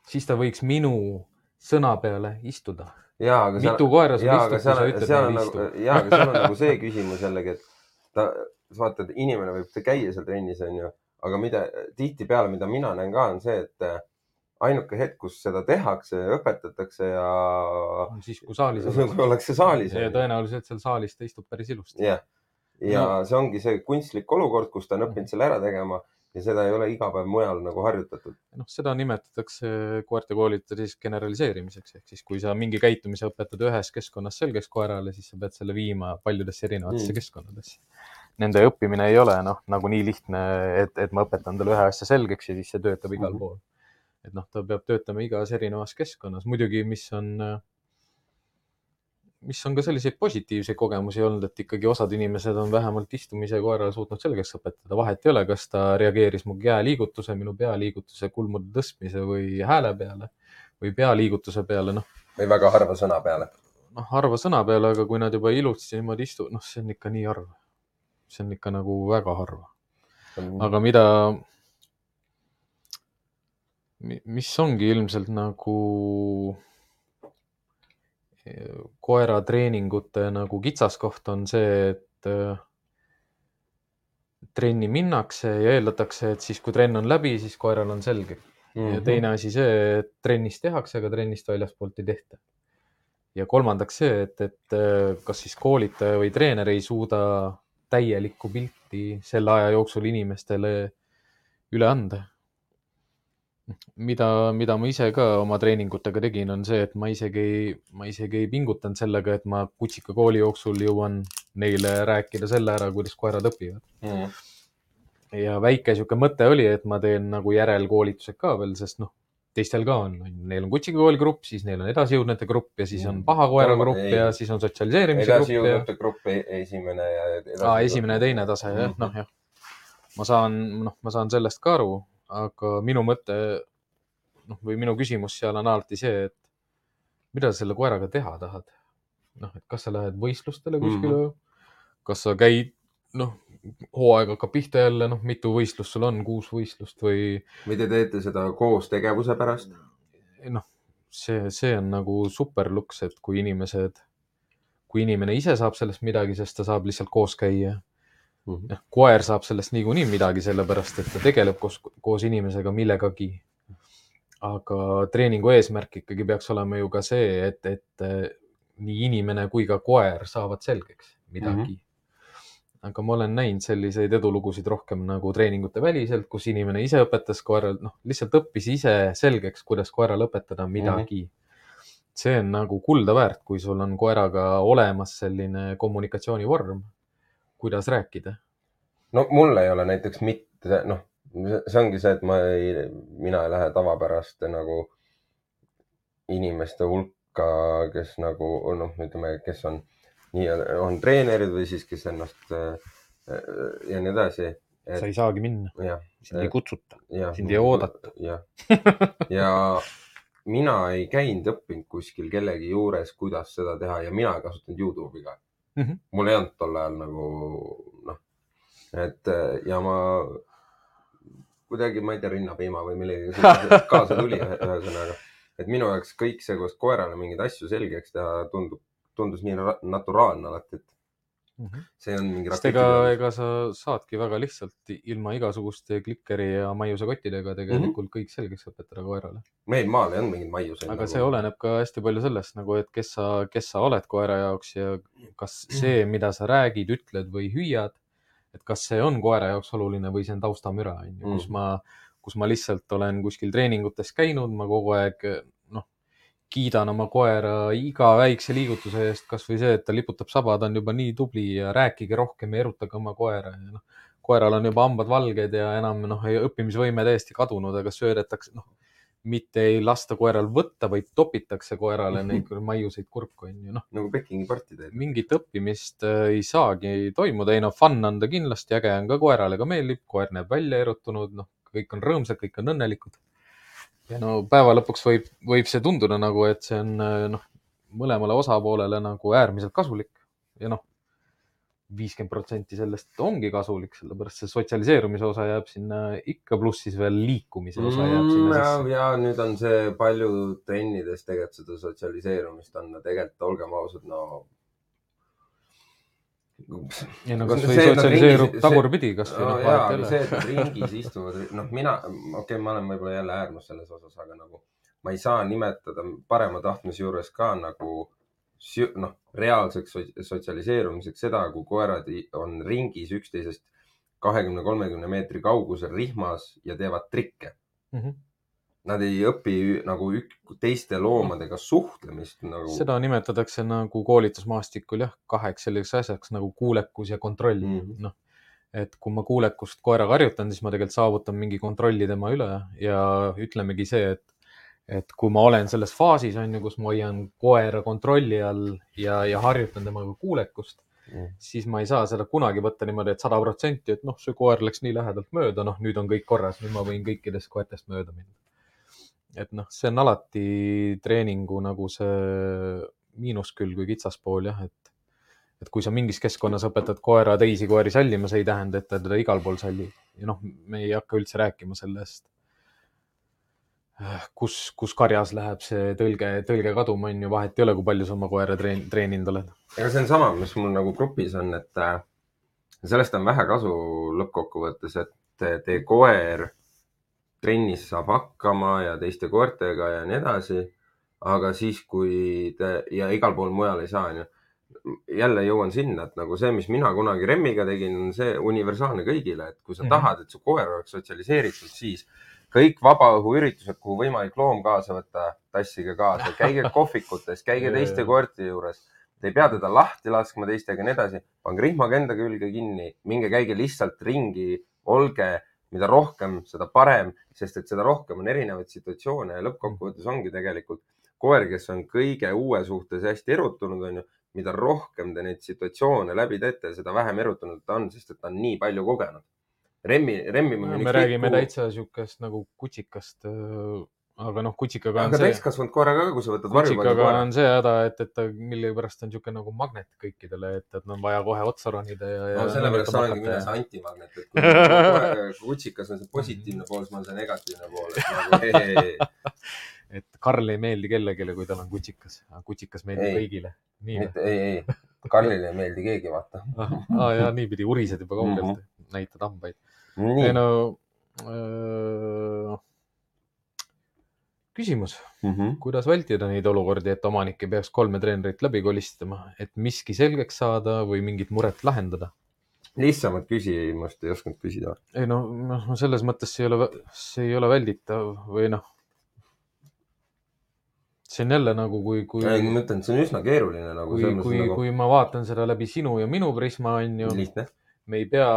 siis ta võiks minu sõna peale istuda. ja, aga mitu koera sul istub, kui sa ütled seal on neile nagu istu?, jaa, aga seal on nagu see küsimus jällegi, et ta, sa vaatad, inimene võib käia seal trennis, onju, aga mida tihtipeale, mida mina näen ka, on see, et äh, ainuke hetk, kus seda tehakse, õpetatakse ja on siis, kui saalis ollakse. ollakse saalis. ja tõenäoliselt seal saalis ta istub päris ilusti. jah, ja see ongi see kunstlik olukord, kus ta on õppinud selle ära tegema ja seda ei ole iga päev mujal nagu harjutatud. noh, seda nimetatakse koerte koolituses generaliseerimiseks, ehk siis kui sa mingi käitumise õpetad ühes keskkonnas selgeks koerale, siis sa pead selle viima paljudesse erinevatesse Mm. keskkonnadesse. nende õppimine ei ole noh, nagu nii lihtne, et, et ma õpetan talle ühe asja selgeks ja siis see töötab igal mm -hmm. pool. et noh, ta peab töötama igas erinevas keskkonnas, muidugi, mis on, mis on ka selliseid positiivseid kogemusi olnud, et ikkagi osad inimesed on vähemalt istumise koerale suutnud selgeks õpetada, vahet ei ole, kas ta reageeris mu käeliigutuse, minu pealiigutuse, kulmude tõstmise või hääle peale või pealiigutuse peale, noh. või väga harva sõna peale. noh, harva sõna peale, aga kui nad juba ilusti niimoodi istuvad, noh, see on ikka nii harv see on ikka nagu väga harva. aga mida, mis ongi ilmselt nagu koeratreeningute nagu kitsaskoht on see, et eh, trenni minnakse ja eeldatakse, et siis, kui trenn on läbi, siis koeral on selge mm. -hmm. ja mhm. teine asi see, et trennis tehakse, aga trennist väljaspoolt ei tehta. ja kolmandaks see, et, et eh, kas siis koolitaja või treener ei suuda täielikku pilti selle aja jooksul inimestele üle anda. Mida, mida ma ise ka oma treeningutega tegin, on see, et ma isegi ei, ma isegi ei pingutanud sellega, et ma kutsika kooli jooksul jõuan neile rääkida selle ära, kuidas koerad õpivad mm. ja väike sihuke mõte oli, et ma teen nagu järelkoolitused ka veel, sest noh, teistel ka on, neil on kutsikakooli grupp, siis neil on edasijõudnute grupp ja siis on mm. paha koera grupp ei, ja siis on sotsialiseerimise grupp. edasijõudnute ja... grupp esimene ja. esimene ja teine tase jah, mhm. noh jah. ma saan, noh, ma saan sellest ka aru, aga minu mõte, noh, või minu küsimus seal on alati see, et mida sa selle koeraga teha tahad. noh, et kas sa lähed võistlustele kuskile mm, -hmm. kas sa käid, noh hooaeg hakkab pihta jälle, noh, mitu võistlust sul on, kuus võistlust või? või te teete seda koos tegevuse pärast? noh, see, see on nagu super luks, et kui inimesed, kui inimene ise saab sellest midagi, sest ta saab lihtsalt koos käia mm. -hmm. koer saab sellest niikuinii midagi, sellepärast et ta tegeleb koos, koos inimesega millegagi. aga treeningu eesmärk ikkagi peaks olema ju ka see, et, et nii inimene kui ka koer saavad selgeks midagi mm. -hmm aga ma olen näinud selliseid edulugusid rohkem nagu treeningute väliselt, kus inimene ise õpetas koeral, noh, lihtsalt õppis ise selgeks, kuidas koerale õpetada midagi mm. -hmm. see on nagu kulda väärt, kui sul on koeraga olemas selline kommunikatsioonivorm, kuidas rääkida. no mul ei ole näiteks mitte, noh, see ongi see, et ma ei, mina ei lähe tavapäraste nagu inimeste hulka, kes nagu noh, ütleme, kes on nii on treenerid või siis, kes ennast äh, ja nii edasi et.... sa ei saagi minna. sind ei kutsuta, sind ei oodata. jah, ja mina ei käinud õppinud kuskil kellegi juures, kuidas seda teha ja mina ei kasutanud Youtube'i ka mm. -hmm. mul ei olnud tol ajal nagu noh, et ja ma kuidagi, ma ei tea, rinnapiima või millegagi kaasa tuli ühesõnaga, et minu jaoks kõik see, kuidas koerale mingeid asju selgeks teha, tundub tundus nii naturaalne alati, et mm -hmm. see on mingi. sest ega, ega sa saadki väga lihtsalt ilma igasuguste klikeri ja maiusekottidega tegelikult mm -hmm. kõik selgeks õpetada koerale. meil maal ei olnud mingeid maiuseid. aga nagu... see oleneb ka hästi palju sellest nagu, et kes sa, kes sa oled koera jaoks ja kas see, mida sa räägid, ütled või hüüad, et kas see on koera jaoks oluline või see on taustamüra, on ju, kus mhm. ma kus ma lihtsalt olen kuskil treeningutes käinud, ma kogu aeg kiidan oma koera iga väikse liigutuse eest, kasvõi see, et ta liputab saba, ta on juba nii tubli ja rääkige rohkem ja erutage oma koera ja noh, koeral on juba hambad valged ja enam noh, õppimisvõime täiesti kadunud, aga söödetakse, noh, mitte ei lasta koeral võtta, vaid topitakse koerale neid maiuseid kurku, on ju, noh. nagu Pekingi parti teed. mingit õppimist äh, ei saagi toimuda, ei no fun on ta kindlasti, äge on ka koerale ka meeldib, koer näeb välja erutunud, noh, kõik on rõõmsad, kõik on õnnelikud ja no päeva lõpuks võib, võib see tunduda nagu, et see on noh, mõlemale osapoolele nagu äärmiselt kasulik ja noh, viiskümmend protsenti sellest ongi kasulik, sellepärast see sotsialiseerumise osa jääb sinna ikka, pluss siis veel liikumise osa jääb sinna mm, sisse. ja nüüd on see palju trennides tegelikult seda sotsialiseerumist on, tegelikult olgem ausad, no ei no kasvõi sotsialiseerub tagurpidi kasvõi no,. jaa, see, et ringis istuvad, noh, mina, okei okay,, ma olen võib-olla jälle äärmus selles osas, aga nagu ma ei saa nimetada parema tahtmise juures ka nagu noh, reaalseks sotsialiseerumiseks seda, kui koerad on ringis üksteisest kahekümne, kolmekümne meetri kaugusel rihmas ja teevad trikke mm. -hmm nad ei õpi nagu teiste loomadega suhtlemist nagu. seda nimetatakse nagu koolitusmaastikul jah, kaheks selliseks asjaks nagu kuulekus ja kontroll mm -hmm.. noh, et kui ma kuulekust koeraga harjutan, siis ma tegelikult saavutan mingi kontrolli tema üle ja ütlemegi see, et, et kui ma olen selles faasis, on ju, kus ma hoian koera kontrolli all ja, ja harjutan temaga kuulekust mm., siis ma ei saa seda kunagi võtta niimoodi, et sada protsenti, et noh, see koer läks nii lähedalt mööda, noh, nüüd on kõik korras, nüüd ma võin kõikidest koertest mööda minna. Et noh, see on alati treeningu nagu see miinuskülg või kitsaspool jah, et et kui sa mingis keskkonnas õpetad koera teisi koeri sallima, see ei tähenda, et ta teda igal pool sallib. ja noh, me ei hakka üldse rääkima sellest, kus, kus karjas läheb see tõlge, tõlge kaduma, on ju, vahet ei ole, kui palju sa oma koera treen, treeninud oled. ega see on sama, mis mul nagu grupis on, et äh, sellest on vähe kasu lõppkokkuvõttes, et teie koer trennis saab hakkama ja teiste koertega ja nii edasi. aga siis, kui te ja igal pool mujal ei saa, onju jälle jõuan sinna, et nagu see, mis mina kunagi Remmiga tegin, on see universaalne kõigile, et kui sa mm -hmm. tahad, et su koer oleks sotsialiseeritud, siis kõik vabaõhuüritused, kuhu võimalik loom kaasa võtta, tassige kaasa, käige kohvikutes, käige teiste koerte juures. Te ei pea teda lahti laskma teistega ja nii edasi. pange rihmaga enda külge kinni, minge käige lihtsalt ringi, olge, mida rohkem, seda parem, sest et seda rohkem on erinevaid situatsioone ja lõppkokkuvõttes ongi tegelikult koer, kes on kõige uue suhtes hästi erutunud, onju mida rohkem te neid situatsioone läbi teete, seda vähem erutunud ta on, sest et ta on nii palju kogenud. Remmi, Remmi me räägime täitsa siukest nagu kutsikast. Aga noh, kutsikaga on aga see. täiskasvanud koeraga ka, kui sa võtad koera. on see häda, et, et ta millegipärast on niisugune nagu magnet kõikidele, et, et on vaja kohe otsa ronida ja. no sellepärast olengi mina see antimagnet, et kui kutsikas on see positiivne pool, siis ma olen see negatiivne pool, et nagu hei, hei, hei et Karl ei meeldi kellelegi, kui tal on kutsikas, aga kutsikas meeldib ei, kõigile. ei, ei, Karlile ei meeldi keegi, vaata ah, ah, ja niipidi urised juba kaugelt mm, -hmm. näitad hambaid. ei no äh, küsimus mm, -hmm. kuidas vältida neid olukordi, et omanik ei peaks kolme treenerit läbi kolistama, et miski selgeks saada või mingit muret lahendada? lihtsamat küsimust ei osanud küsida. ei no, noh, selles mõttes see ei ole, see ei ole välditav või noh see on jälle nagu, kui, kui. ma ütlen, see on üsna keeruline nagu. kui, kui nagu..., kui ma vaatan seda läbi sinu ja minu prisma, on ju. lihtne. Me ei pea,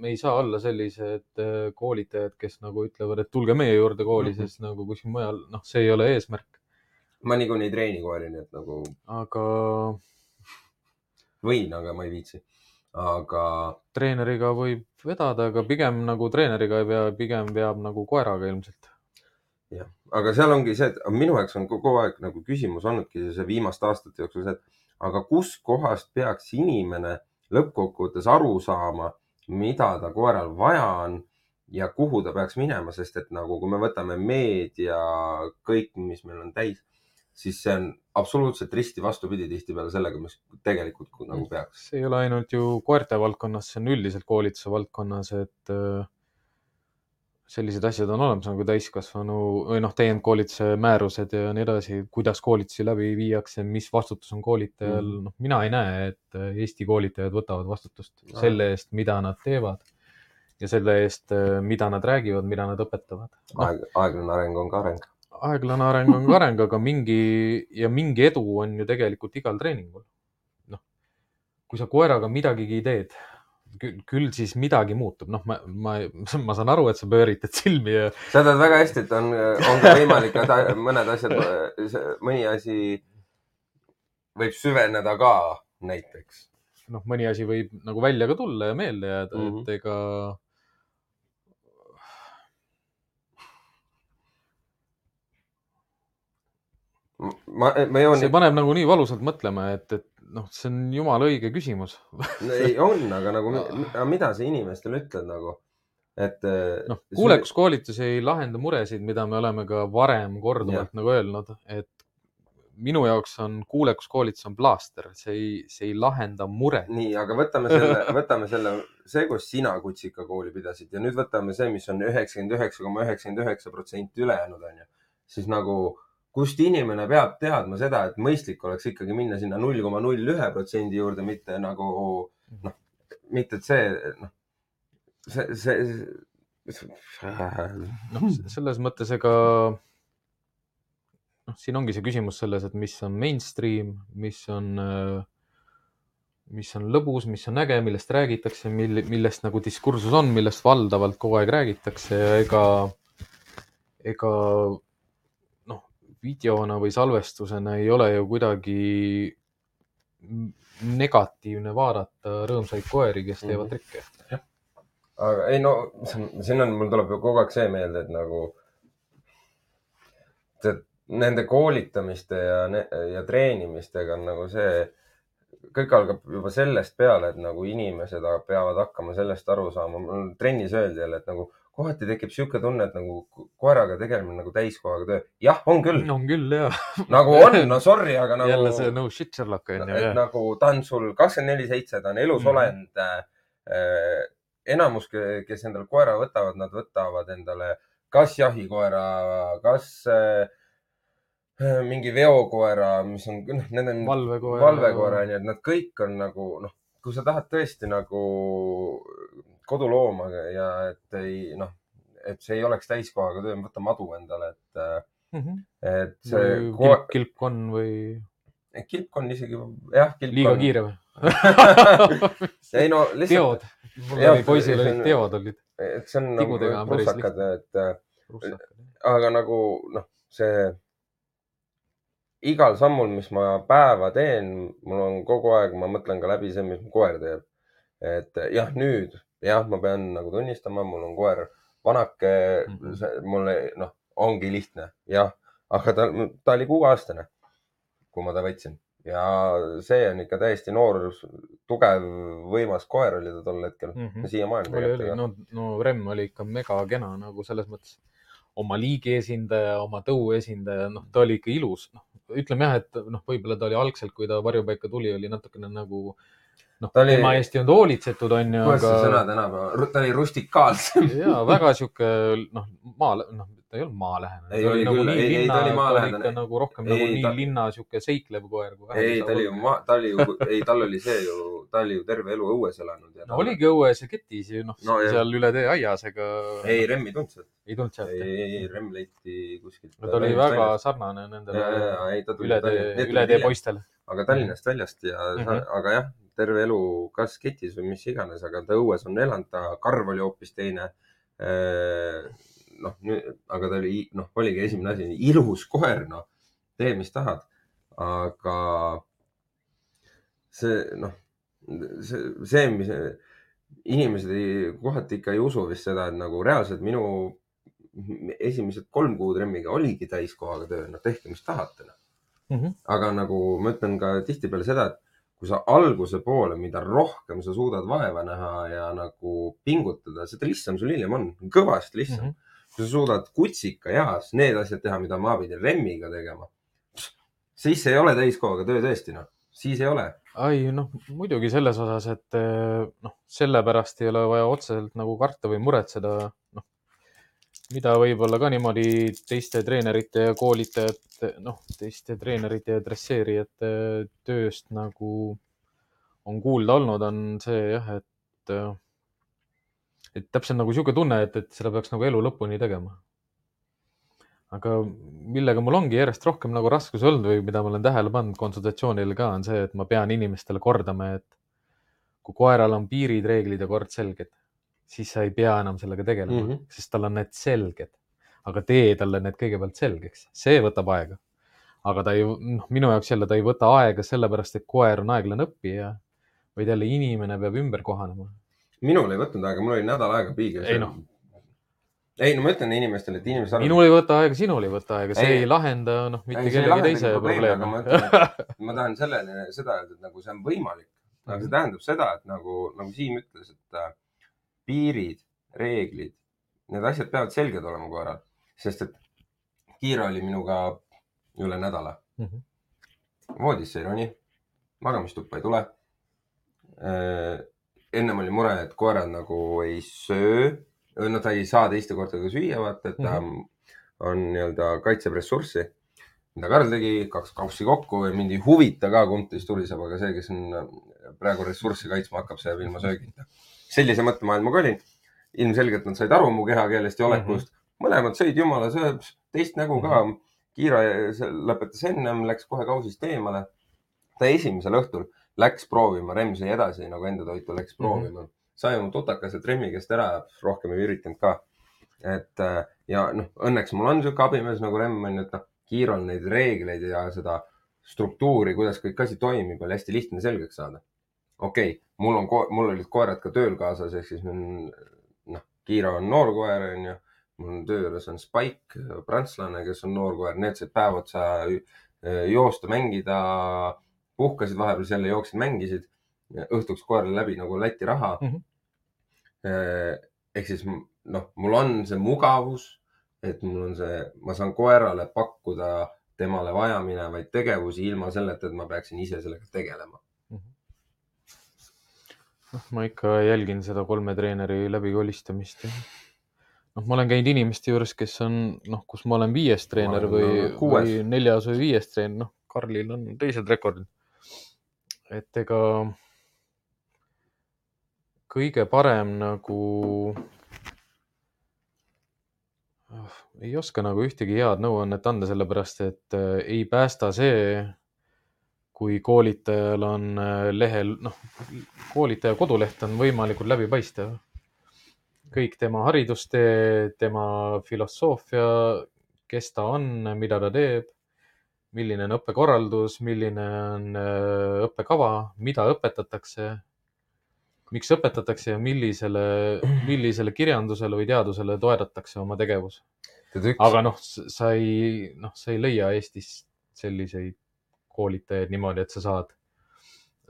me ei saa olla sellised äh, koolitajad, kes nagu ütlevad, et tulge meie juurde kooli mm, -hmm. sest nagu kuskil mujal, noh, see ei ole eesmärk. ma niikuinii ei treeni koeri, nii et nagu. aga. võin, aga ma ei viitsi aga. treeneriga võib vedada, aga pigem nagu treeneriga ei pea, pigem peab nagu koeraga ilmselt jah, aga seal ongi see, et minu jaoks on kogu aeg nagu küsimus olnudki see viimaste aastate jooksul see, et aga kuskohast peaks inimene lõppkokkuvõttes aru saama, mida ta koeral vaja on ja kuhu ta peaks minema, sest et nagu, kui me võtame meedia, kõik, mis meil on täis, siis see on absoluutselt risti vastupidi tihtipeale sellega, mis tegelikult nagu peaks. see ei ole ainult ju koerte valdkonnas, see on üldiselt koolituse valdkonnas, et äh, sellised asjad on olemas nagu täiskasvanu või noh, täiendkoolituse määrused ja nii edasi, kuidas koolitusi läbi viiakse, mis vastutus on koolitajal mm., noh, mina ei näe, et Eesti koolitajad võtavad vastutust no. selle eest, mida nad teevad ja selle eest, mida nad räägivad, mida nad õpetavad no.. aeg, aeglane areng on ka areng. aeglane areng on ka areng, aga mingi ja mingi edu on ju tegelikult igal treeningul. noh, kui sa koeraga midagigi teed küll, küll siis midagi muutub, noh, ma, ma, ma saan aru, et sa pööritad silmi ja. sa tead väga hästi, et on, on ka võimalik, et mõned asjad, mõni asi võib süveneda ka näiteks. noh, mõni asi võib nagu välja ka tulla ja meelde jääda mm, -hmm. et ega. ma, ma joon. see paneb nagu nii valusalt mõtlema, et, et noh, see on jumala õige küsimus ei, on, aga nagu mida sa inimestele ütled nagu, et. Eh, noh, kuulekuskoolitus ei lahenda muresid, mida me oleme ka varem korduvalt ja. nagu öelnud, et minu jaoks on kuulekuskoolitus on plaaster, see ei, see ei lahenda muret. nii, aga võtame selle, võtame selle, see, kus sina kutsikakooli pidasid ja nüüd võtame see, mis on üheksakümmend üheksa koma üheksakümmend üheksa protsenti ülejäänud onju, siis nagu kust inimene peab teadma seda, et mõistlik oleks ikkagi minna sinna null koma null ühe protsendi juurde, mitte nagu noh, mitte et see noh, see, see. noh, selles mõttes, ega noh, siin ongi see küsimus selles, et mis on mainstream, mis on mis on lõbus, mis on äge, millest räägitakse, mil, millest nagu diskursus on, millest valdavalt kogu aeg räägitakse ja ega, ega videona või salvestusena ei ole ju kuidagi negatiivne vaadata rõõmsaid koeri, kes teevad trikke. aga ei no siin on, mul tuleb ju kogu aeg see meelde, et nagu tead, nende koolitamiste ja, ja treenimistega on nagu see, kõik algab juba sellest peale, et nagu inimesed peavad hakkama sellest aru saama. mul trennis öeldi jälle, et nagu kohati tekib sihuke tunne, et nagu koeraga tegelemine nagu täiskohaga töö. jah, on küll, on küll jah, nagu on, no sorry, aga nagu. jälle see no shit Sherlock on ju nagu ta on sul kakskümmend neli seitse, ta on elus Mhm. olend äh,. enamus, kes endale koera võtavad, nad võtavad endale kas jahikoera, kas äh, mingi veokoera, mis on, noh, need on valvekoer. valvekoera, onju, et nad kõik on nagu noh, kui sa tahad tõesti nagu kodulooma ja et ei noh, et see ei oleks täiskohaga töö, võta madu endale, et, et see kilp, ko- kilpkonn või kilpkonn isegi jah, liiga kilpkonn. kiire või? ei no lihtsalt, teod, mul oli poisil olid on- teod olid. et see on nagu on prussakad, et äh, lihtne. aga nagu noh, see igal sammul, mis ma päeva teen, mul on kogu aeg, ma mõtlen ka läbi see, mis mu koer teeb. et jah, nüüd jah, ma pean nagu tunnistama, mul on koer vanake mm. -hmm. mul ei- noh, ongi lihtne, jah, aga ta, ta oli kuueaastane, kui ma ta võtsin ja see on ikka täiesti noor, tugev, võimas koer oli ta tol hetkel mm. -hmm. siiamaani tegelikult. no, no Rem oli ikka megakena nagu selles mõttes oma liigi esindaja, oma tõu esindaja, noh, ta oli ikka ilus, noh, ütleme jah, et noh, võib-olla ta oli algselt, kui ta varjupaika tuli, oli natukene nagu noh, Ta oli- tema eest ei olnud hoolitsetud, onju, kuidas see sõna aga tänapäeval, ta oli rustikaalsem. ja väga sihuke noh, maal, noh, ta ei olnud maalähedane. Ei, oli küll. Ei, ei, ta oli maalähedane. nagu rohkem Ei, nagu nii ta- linna sihuke seiklev koer ei, ta oli ju, ta oli ju, ei, tal oli see ju, ta oli ju terve elu õues elanud no oligi õues ja ketis ju noh No no,, seal üle tee aias, ega ei, Remm ei tulnud sealt. ei tulnud sealt ei, ei, ei, Remm leiti kuskilt. no ta oli väga sarnane nendele ta üle tee, üle tee. poistele. aga Tallinnast väljast ja Mhm. aga jah, terve elu kas ketis või mis iganes, aga ta õues on elanud, ta karv oli hoopis teine. noh, aga ta oli, noh, oligi esimene asi, ilus koer, noh, tee, mis tahad. aga see, noh, see, see, mis inimesed ei, kohati ikka ei usu vist seda, et nagu reaalselt minu esimesed kolm kuud Remmiga oligi täiskohaga töö, noh, tehke, mis tahate no.. Mhm. aga nagu ma ütlen ka tihtipeale seda, et kui sa alguse poole, mida rohkem sa suudad vaeva näha ja nagu pingutada, seda lihtsam sul hiljem on, kõvasti lihtsam mm. -hmm. kui sa suudad kutsika eas need asjad teha, mida ma pidin Remmiga tegema, siis see ei ole täiskohaga töö tõesti noh, siis ei ole. ai noh, muidugi selles osas, et eh, noh, sellepärast ei ole vaja otseselt nagu karta või muretseda, noh, mida võib-olla ka niimoodi teiste treenerite ja koolitajate, noh, teiste treenerite ja dresseerijate tööst nagu on kuulda olnud, on see jah, et, et täpselt nagu sihuke tunne, et, et seda peaks nagu elu lõpuni tegema. aga millega mul ongi järjest rohkem nagu raskusi olnud või mida ma olen tähele pannud konsultatsioonil ka, on see, et ma pean inimestele kordama, et kui koeral on piirid, reeglid ja kord selged, siis sa ei pea enam sellega tegelema mm, Mhm. -hmm. sest tal on need selged. aga tee talle need kõigepealt selgeks, see võtab aega. aga ta ei, noh, minu jaoks jälle ta ei võta aega sellepärast, et koer on aeglane õppija, vaid jälle inimene peab ümber kohanema. minul ei võtnud aega, mul oli nädal aega piiga. Ei noh. ei no ma ütlen inimestele, et inimesed minul ei võta aega, sinul ei võta aega, see Ei. ei, lahenda noh, mitte kellegi teise probleemi, ma ütlen, probleeme. ma tahan sellele, seda öelda, et nagu see on võimalik. aga Mhm. see tähendab seda, et nagu, nagu Siim ütles, et äh, piirid, reeglid, need asjad peavad selged olema koeral, sest et Kiira oli minuga üle nädala. Mhm. voodisse ei roni, magamistuppa ei tule. ennem oli mure, et koerad nagu ei söö, no ta ei saa teiste koertega süüa, vaata, et ta Mhm. on nii-öelda kaitseb ressurssi. mida Karl tegi, kaks kaussi kokku ja mind ei huvita ka, kumb teist tuliseb, aga see, kes on praegu ressurssi kaitsma hakkab, see jääb ilma söögita. Sellise mõttemaailmaga olin. ilmselgelt nad said aru mu kehakeelest ja olekust mm. -hmm. mõlemad sõid jumala sööb, teist nägu ka mm. -hmm. Kiira lõpetas ennem, läks kohe kausist eemale. ta esimesel õhtul läks proovima, Remm sõi edasi nagu enda toitu läks Mhm. proovima mm. -hmm. sai oma tutakased Remmi käest ära, rohkem ei üritanud ka. et äh, ja noh, õnneks mul on sihuke abimees nagu Remm on ju, et noh, Kiirol neid reegleid ja seda struktuuri, kuidas kõik asi toimib, oli hästi lihtne selgeks saada. Okei okay,, mul on, mul olid koerad ka tööl kaasas, ehk siis noh, Kiiro on noor koer, onju. mul on töö juures on Spike, prantslane, kes on noor koer, need said päev otsa äh, joosta, mängida, puhkasid vahepeal, jälle jooksid, mängisid. õhtuks koerale läbi nagu Läti raha mm. -hmm. ehk siis noh, mul on see mugavus, et mul on see, ma saan koerale pakkuda temale vajaminevaid tegevusi ilma selleta, et ma peaksin ise sellega tegelema. noh, ma ikka jälgin seda kolme treeneri läbikolistamist ja noh, ma olen käinud inimeste juures, kes on noh, kus ma olen viies treener olen või kuues. või neljas või viies treener, noh, Karlil on teised rekordid. et ega kõige parem nagu oh, ei oska nagu ühtegi head nõuannet anda, sellepärast et äh, ei päästa see, kui koolitajal on äh, lehel, noh, koolitaja koduleht on võimalikult läbipaistev. kõik tema haridustee, tema filosoofia, kes ta on, mida ta teeb, milline on õppekorraldus, milline on äh, õppekava, mida õpetatakse, miks õpetatakse ja millisele, millisele kirjandusele või teadusele toetatakse oma tegevus. aga noh, sa ei, noh, sa ei leia Eestis selliseid koolitajaid niimoodi, et sa saad,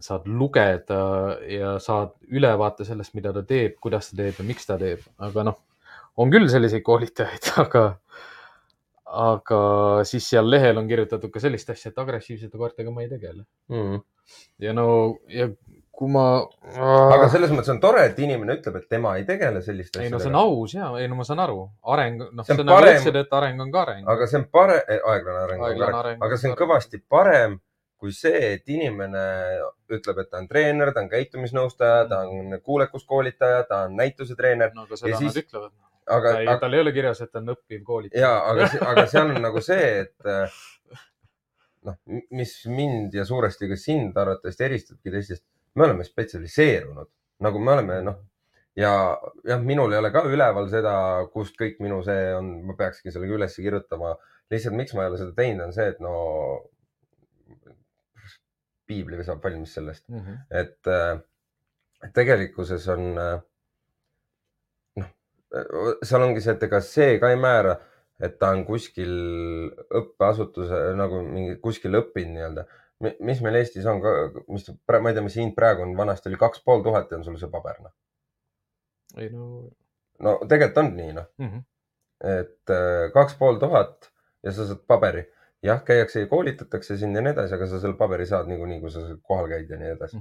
saad lugeda ja saad ülevaate sellest, mida ta teeb, kuidas ta teeb ja miks ta teeb, aga noh, on küll selliseid koolitajaid, aga, aga siis seal lehel on kirjutatud ka sellist asja, et agressiivsete koertega ma ei tegele. mm.. ja no, ja kui ma. aga selles mõttes on tore, et inimene ütleb, et tema ei tegele selliste ei no see on aus ja, ei no ma saan aru, areng, noh, See on nagu ütlesid, et areng on ka areng. aga see on parem, aeglane areng on Aeglane areng, areng aga see on kõvasti parem kui see, et inimene ütleb, et ta on treener, ta on käitumisnõustaja, ta on kuulekuskoolitaja, ta on näitusetreener, no aga seda Ja siis- nad ütlevad. aga, aga tal ei ole kirjas, et ta on õppiv koolitaja. ja, aga, aga seal on nagu see, et äh, noh, mis mind ja suuresti ka sind arvatavasti eristabki teistest, me oleme spetsialiseerunud, nagu me oleme noh ja jah, minul ei ole ka üleval seda, kust kõik minu see on, ma peakski sellega üles kirjutama. lihtsalt miks ma ei ole seda teinud, on see, et no piibli saab valmis sellest, Mhm. et äh, tegelikkuses on äh, noh, seal ongi see, et ega see ka ei määra, et ta on kuskil õppeasutuse nagu mingi kuskil õppinud nii-öelda. Mis meil Eestis on mis, ma ei tea, mis hind praegu on, vanasti oli kaks pool tuhat ja on sul see paber noh. ei no no tegelikult on nii noh, mm. -hmm. et äh, kaks pool tuhat ja sa saad paberi. jah, käiakse ja koolitatakse sind ja nii edasi, aga sa selle paberi saad niikuinii, kui sa kohal käid ja nii edasi.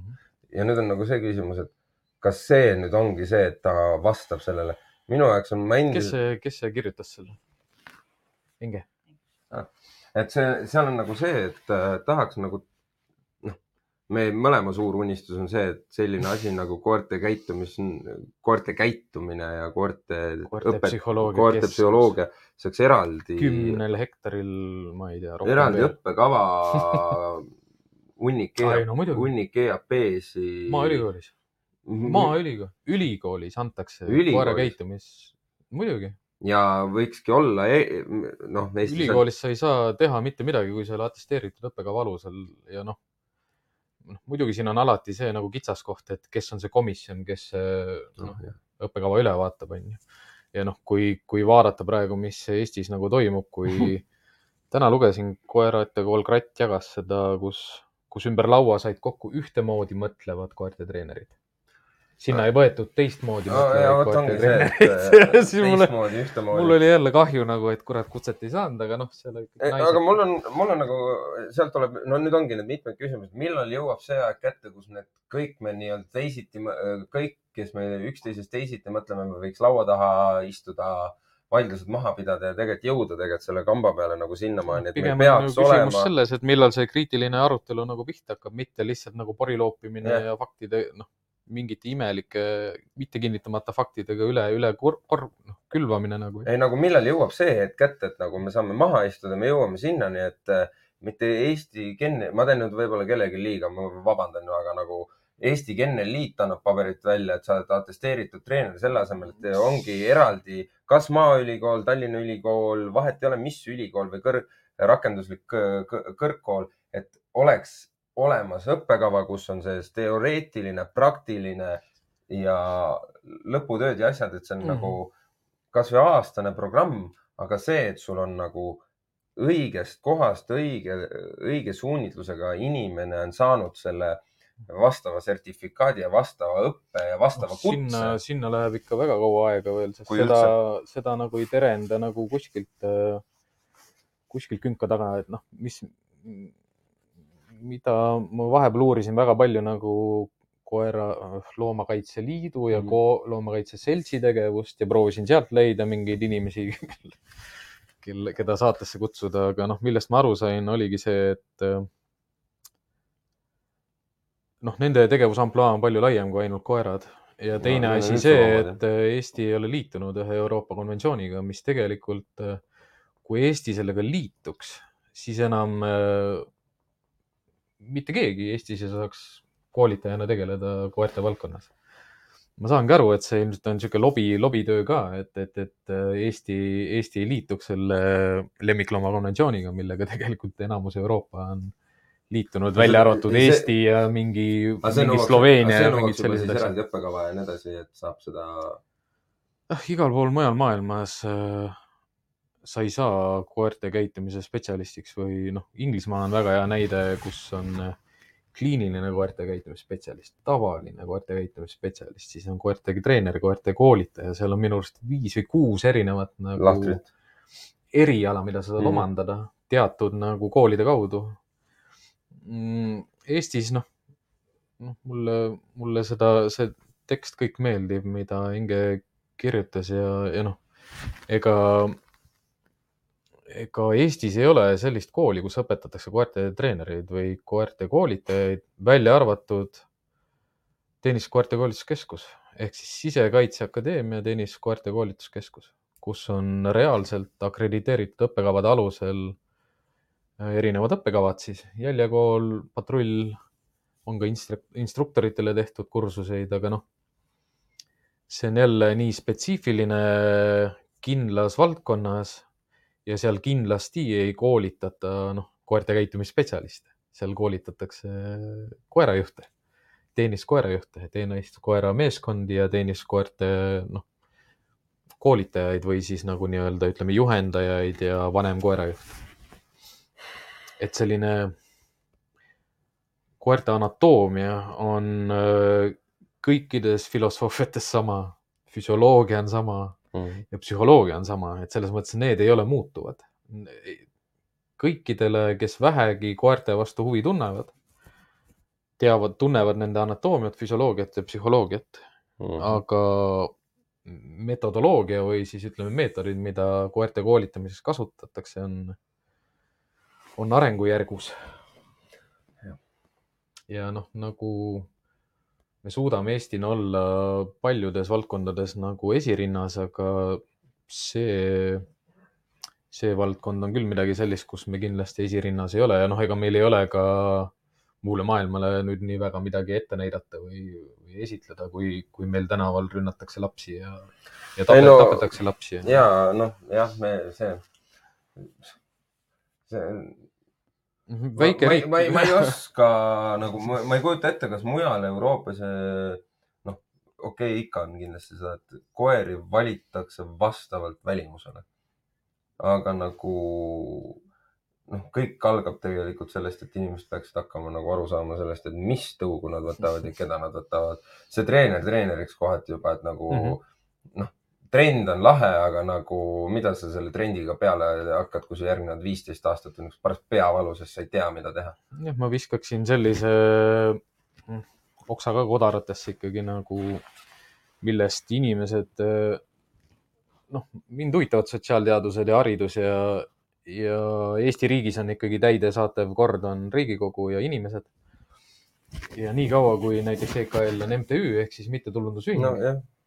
ja nüüd on nagu see küsimus, et kas see nüüd ongi see, et ta vastab sellele. minu jaoks on, ma kes endiselt, see, kes see kirjutas selle? Inge. Et see, seal on nagu see, et äh, tahaks nagu noh, me mõlema suur unistus on see, et selline asi nagu koerte käitumis, koerte käitumine ja koerte Koerte õpet- psühholoogia koerte psühholoogia saaks eraldi, kümnel hektaril, ma ei tea. eraldi. õppekava, hunnik Ai, no hunnik EAP-si. maaülikoolis, maaülikool, ülikoolis antakse Ülikoolis? koera käitumis, muidugi. Ja võikski olla e- noh, on ülikoolis sa ei saa teha mitte midagi, kui sa ei ole atesteeritud õppekava alusel ja noh, noh muidugi siin on alati see nagu kitsaskoht, et kes on see komisjon, kes noh jah. õppekava üle vaatab, onju. ja noh, kui, kui vaadata praegu, mis Eestis nagu toimub, kui täna lugesin Koerate kool Kratt jagas seda, kus, kus ümber laua said kokku ühtemoodi mõtlevad koertetreenerid. Sinna ei võetud teistmoodi no ja mulle, mul oli jälle kahju nagu, et kurat kutset ei saanud, aga noh, seal kõik aga mul on, mul on nagu, sealt tuleb, no nüüd ongi need mitmed küsimused, millal jõuab see aeg kätte, kus need kõik me nii-öelda teisiti, kõik, kes me üksteisest teisiti mõtleme, me võiks laua taha istuda, vaidlused maha pidada ja tegelikult jõuda tegelikult selle kamba peale nagu sinnamaani, et pigem on nagu küsimus olema, selles, et millal see kriitiline arutelu nagu pihta hakkab, mitte lihtsalt nagu pori loopimine Jah. ja faktide, noh, mingite imelike, mitte kinnitamata faktidega üle, üle kor-, kor-, noh, külvamine nagu. ei nagu millal jõuab see hetk kätte, et nagu me saame maha istuda, me jõuame sinnani, et äh, mitte Eesti Kennel, ma teen nüüd võib-olla kellelegi liiga, ma vabandan, aga nagu Eesti Kennel Liit annab paberit välja, et sa oled atesteeritud treener, selle asemel, et ongi eraldi, kas Maaülikool, Tallinna Ülikool, vahet ei ole, mis ülikool või kõrg, rakenduslik kõ- kõ- kõrgkool, et oleks olemas õppekava, kus on sees teoreetiline, praktiline ja lõputööd ja asjad, et see on mm. -hmm. nagu kasvõi aastane programm, aga see, et sul on nagu õigest kohast õige, õige suunitlusega inimene on saanud selle vastava sertifikaadi ja vastava õppe ja vastava sinna, kutse. sinna läheb ikka väga kaua aega veel, sest Kui seda, seda nagu ei terenda nagu kuskilt, kuskilt künka taga, et noh, mis, mida ma vahepeal uurisin väga palju nagu koera, Loomakaitse Liidu ja Mhm. ko- Loomakaitse Seltsi tegevust ja proovisin sealt leida mingeid inimesi, kelle, keda saatesse kutsuda, aga noh, millest ma aru sain, oligi see, et äh, noh, nende tegevusampluaa on palju laiem kui ainult koerad ja teine No, asi see, et äh, Eesti ei ole liitunud ühe Euroopa konventsiooniga, mis tegelikult, kui Eesti sellega liituks, siis enam äh, mitte keegi Eestis ei saaks koolitajana tegeleda koerte valdkonnas. ma saangi aru, et see ilmselt on niisugune lobi, lobitöö ka, et, et, et äh, Eesti, Eesti ei liituks selle lemmiklooma konventsiooniga, millega tegelikult enamus Euroopa on liitunud, välja arvatud see- Eesti ja mingi, mingi Sloveenia see ja mingid sellised asjad. eraldi õppekava ja nii edasi, et saab seda. ah, igal pool mujal maailmas äh, sa ei saa koerte käitumise spetsialistiks või noh, Inglismaa on väga hea näide, kus on äh, kliiniline koerte käitumisspetsialist, tavaline koerte käitumisspetsialist, siis on koerte treener, koerte koolitaja, seal on minu arust viis või kuus erinevat nagu lahtrit. eriala, mida sa saad mm. omandada teatud nagu koolide kaudu mm,. Eestis noh, noh mulle, mulle seda, see tekst kõik meeldib, mida Inge kirjutas ja, ja noh, ega, ega Eestis ei ole sellist kooli, kus õpetatakse koerte treenereid või koerte koolitajaid, välja arvatud Tenniskoerte Koolituskeskus ehk siis Sisekaitseakadeemia Tenniskoerte Koolituskeskus, kus on reaalselt akrediteeritud õppekavade alusel äh, erinevad õppekavad siis, jäljekool, patrull, on ka instru-, instruktoritele tehtud kursuseid, aga noh, see on jälle nii spetsiifiline kindlas valdkonnas ja seal kindlasti ei koolitata noh, koerte käitumisspetsialiste, seal koolitatakse koerajuhte, tenniskoerajuhte, tenniskoera meeskondi ja tenniskoerte noh, koolitajaid või siis nagu nii-öelda ütleme juhendajaid ja vanem koerajuht. et selline koerte anatoomia on äh, kõikides filosoofiates sama, füsioloogia on sama ja psühholoogia on sama, et selles mõttes need ei ole muutuvad. kõikidele, kes vähegi koerte vastu huvi tunnevad, teavad, tunnevad nende anatoomiat, füsioloogiat ja psühholoogiat, aga metodoloogia või siis ütleme, meetodid, mida koerte koolitamiseks kasutatakse, on, on arengujärgus. ja noh, nagu me suudame Eestina olla paljudes valdkondades nagu esirinnas, aga see, see valdkond on küll midagi sellist, kus me kindlasti esirinnas ei ole ja noh, ega meil ei ole ka muule maailmale nüüd nii väga midagi ette näidata või, või esitleda, kui, kui meil tänaval rünnatakse lapsi ja, ja tapet, no, tapetakse lapsi. ja noh, jah, me see, see. Väike ma, riik. ma, ma ei oska nagu, ma ei kujuta ette, kas mujal Euroopas äh, noh, okei okay,, ikka on kindlasti seda, et koeri valitakse vastavalt välimusele. aga nagu noh, kõik algab tegelikult sellest, et inimesed peaksid hakkama nagu aru saama sellest, et mis tõugu nad võtavad ja keda nad võtavad. see treener treeneriks kohati juba, et nagu mm Mhm. -hmm. noh, trend on lahe, aga nagu mida sa selle trendiga peale hakkad, kui sa järgnevad viisteist aastat on üks paras peavalu, sest sa ei tea, mida teha. jah, ma viskaksin sellise mm, oksa ka kodaratesse ikkagi nagu, millest inimesed, noh, mind huvitavad sotsiaalteadused ja haridus ja, ja Eesti riigis on ikkagi täidesaatev kord on Riigikogu ja inimesed. ja niikaua, kui näiteks EKL on MTÜ ehk siis mittetulundusühing no,,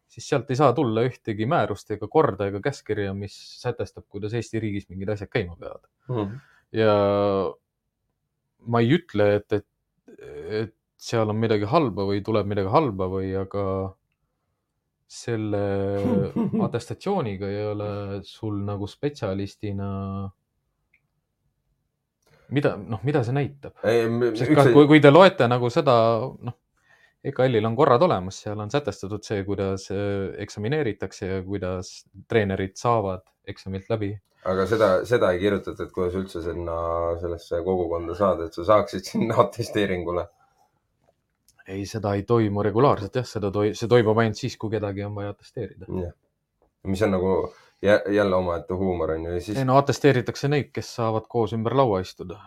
siis sealt ei saa tulla ühtegi määrust ega korda ega käskkirja, mis sätestab, kuidas Eesti riigis mingid asjad käima peavad. ja ma ei ütle, et, et, et seal on midagi halba või tuleb midagi halba või, aga selle atestatsiooniga ei ole sul nagu spetsialistina mida, noh, mida see näitab? ka, kui, kui te loete nagu seda, noh, EKL-il on korrad olemas, seal on sätestatud see, kuidas äh, eksamineeritakse ja kuidas treenerid saavad eksamilt läbi. aga seda, seda ei kirjutatud, kuidas üldse sinna sellesse kogukonda saada, et sa saaksid sinna atesteeringule? ei, seda ei toimu regulaarselt jah, seda toi-, see toimub ainult siis, kui kedagi on vaja atesteerida. mis on nagu jälle omaette huumor on ju. Siis... ei no atesteeritakse neid, kes saavad koos ümber laua istuda.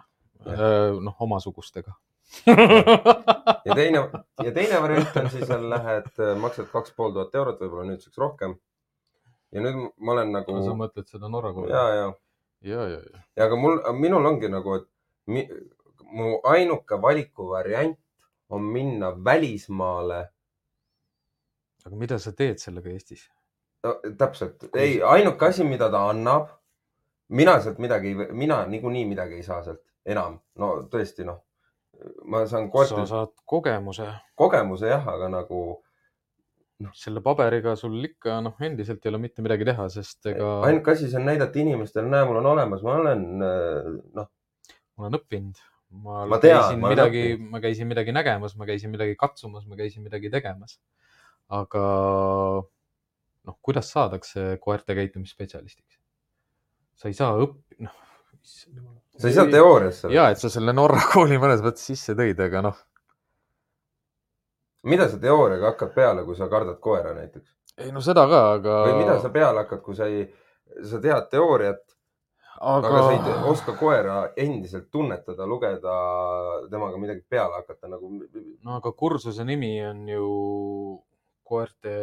noh, omasugustega ja teine, ja teine variant on siis on, lähed, maksad kaks pool tuhat eurot, võib-olla nüüdseks rohkem. ja nüüd ma olen nagu. sa mõtled seda Norra kooli? ja, ja. ja, ja, ja. ja aga mul, minul ongi nagu, et mi, mu ainuke valikuvariant on minna välismaale. aga mida sa teed sellega Eestis? no täpselt, ei, ainuke asi, mida ta annab, mina sealt midagi, mina niikuinii midagi ei saa sealt enam, no tõesti, noh, ma saan koerte.... sa saad kogemuse. kogemuse jah, aga nagu noh. selle paberiga sul ikka noh, endiselt ei ole mitte midagi teha, sest ega. ainuke asi, see on näidata inimestele, näe, mul on olemas, ma olen noh. ma olen õppinud, ma, ma tean, käisin ma midagi, ma käisin midagi nägemas, ma käisin midagi katsumas, ma käisin midagi tegemas. aga noh, kuidas saadakse koerte käitumisspetsialistiks? sa ei saa õpp-, noh. Sa ei saa teoorias ja, et sa selle Norra kooli mõnes mõttes sisse tõid, aga noh. mida sa teooriaga hakkad peale, kui sa kardad koera näiteks? ei no seda ka, aga. või mida sa peale hakkad, kui sa ei, sa tead teooriat aga... aga sa ei oska koera endiselt tunnetada, lugeda, temaga midagi peale hakata nagu. no aga kursuse nimi on ju koerte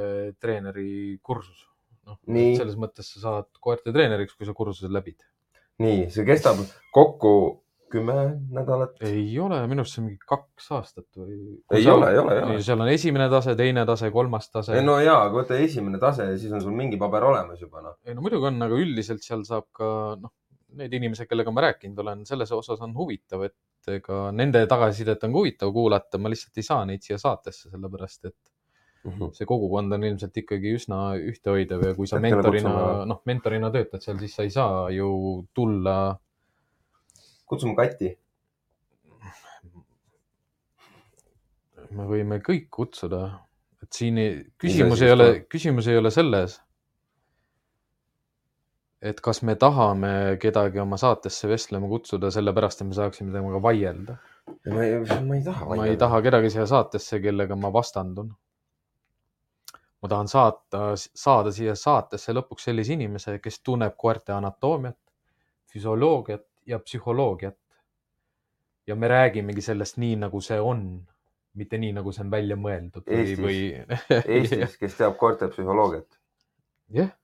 treeneri kursus. noh, selles mõttes sa saad koerte treeneriks, kui sa kursuse läbid. Nii, see kestab kokku kümme nädalat? ei ole, minu arust see on mingi kaks aastat või? ei seal, ole, ei ole, ei ole. seal on esimene tase, teine tase, kolmas tase. no ja, aga võta esimene tase ja siis on sul mingi paber olemas juba noh. ei no muidugi on, aga üldiselt seal saab ka noh, need inimesed, kellega ma rääkinud olen, selles osas on huvitav, et ega nende tagasisidet on ka huvitav kuulata, ma lihtsalt ei saa neid siia saatesse, sellepärast et. See kogukond on ilmselt ikkagi üsna ühtehoidev ja kui sa mentorina, noh, mentorina töötad seal, siis sa ei saa ju tulla. kutsume Kati. me võime kõik kutsuda, et siin ei, küsimus ei ole, küsimus ei ole selles, et kas me tahame kedagi oma saatesse vestlema kutsuda, sellepärast et me saaksime temaga vaielda. ma ei, ma ei taha ma ei taha kedagi siia saatesse, kellega ma vastandun ma tahan saata, saada siia saatesse lõpuks sellise inimese, kes tunneb koerte anatoomiat, füsioloogiat ja psühholoogiat. ja me räägimegi sellest nii, nagu see on, mitte nii, nagu see on välja mõeldud. Eestis või... Eestis, kes teab koerte psühholoogiat? jah yeah..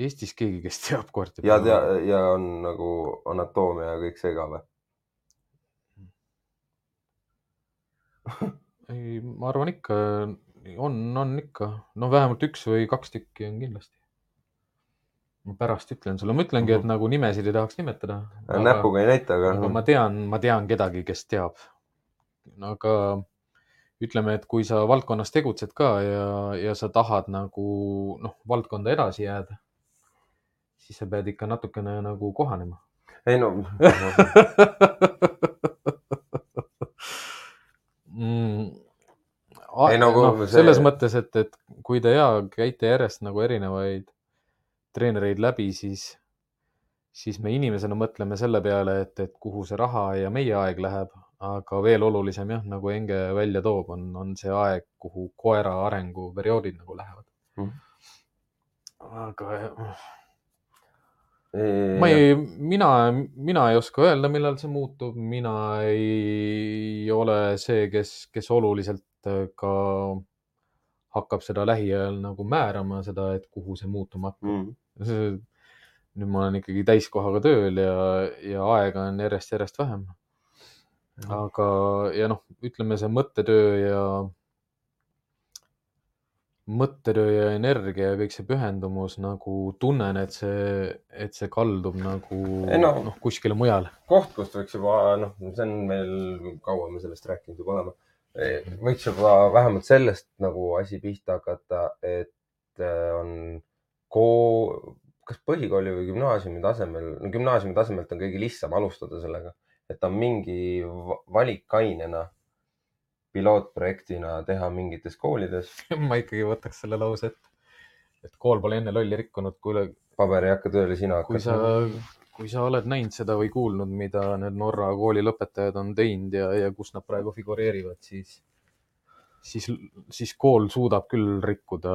Eestis keegi, kes teab koerte. ja, ja, ja on nagu anatoomia ja kõik see ka või? ei, ma arvan ikka on, on ikka, no vähemalt üks või kaks tükki on kindlasti. ma pärast ütlen sulle, ma ütlengi, et mhm. nagu nimesid ei tahaks nimetada. näpuga ei näita, aga. aga ma tean, ma tean kedagi, kes teab. aga ütleme, et kui sa valdkonnas tegutsed ka ja, ja sa tahad nagu noh, valdkonda edasi jääda, siis sa pead ikka natukene nagu kohanema. ei no mm ei, nagu no, see... selles mõttes, et, et kui te ja käite järjest nagu erinevaid treenereid läbi, siis, siis me inimesena mõtleme selle peale, et, et kuhu see raha ja meie aeg läheb, aga veel olulisem jah, nagu Enge välja toob, on, on see aeg, kuhu koera arenguperioodid nagu lähevad. Mm.. aga ma ei, mina, mina ei oska öelda, millal see muutub, mina ei ole see, kes, kes oluliselt ka hakkab seda lähiajal nagu määrama, seda, et kuhu see muutuma hakkab mm.. nüüd ma olen ikkagi täiskohaga tööl ja, ja aega on järjest-järjest vähem. aga, ja noh, ütleme see mõttetöö ja mõttetöö ja energia ja kõik see pühendumus nagu tunnen, et see, et see kaldub nagu no- noh, kuskile mujale. koht, kust võiks juba noh, see on meil, kaua me sellest rääkinud juba oleme. Võiks juba vähemalt sellest nagu asi pihta hakata, et äh, on kool, kas põhikooli või gümnaasiumi tasemel, no gümnaasiumi tasemelt on kõige lihtsam alustada sellega, et on mingi va- valikainena, pilootprojektina teha mingites koolides. ma ikkagi võtaks selle lause ette. et kool pole enne lolli rikkunud, kuule, paber ei hakka tööle, sina kui sa hakkad., kui sa oled näinud seda või kuulnud, mida need Norra kooli lõpetajad on teinud ja, ja kus nad praegu figureerivad, siis, siis, siis kool suudab küll rikkuda.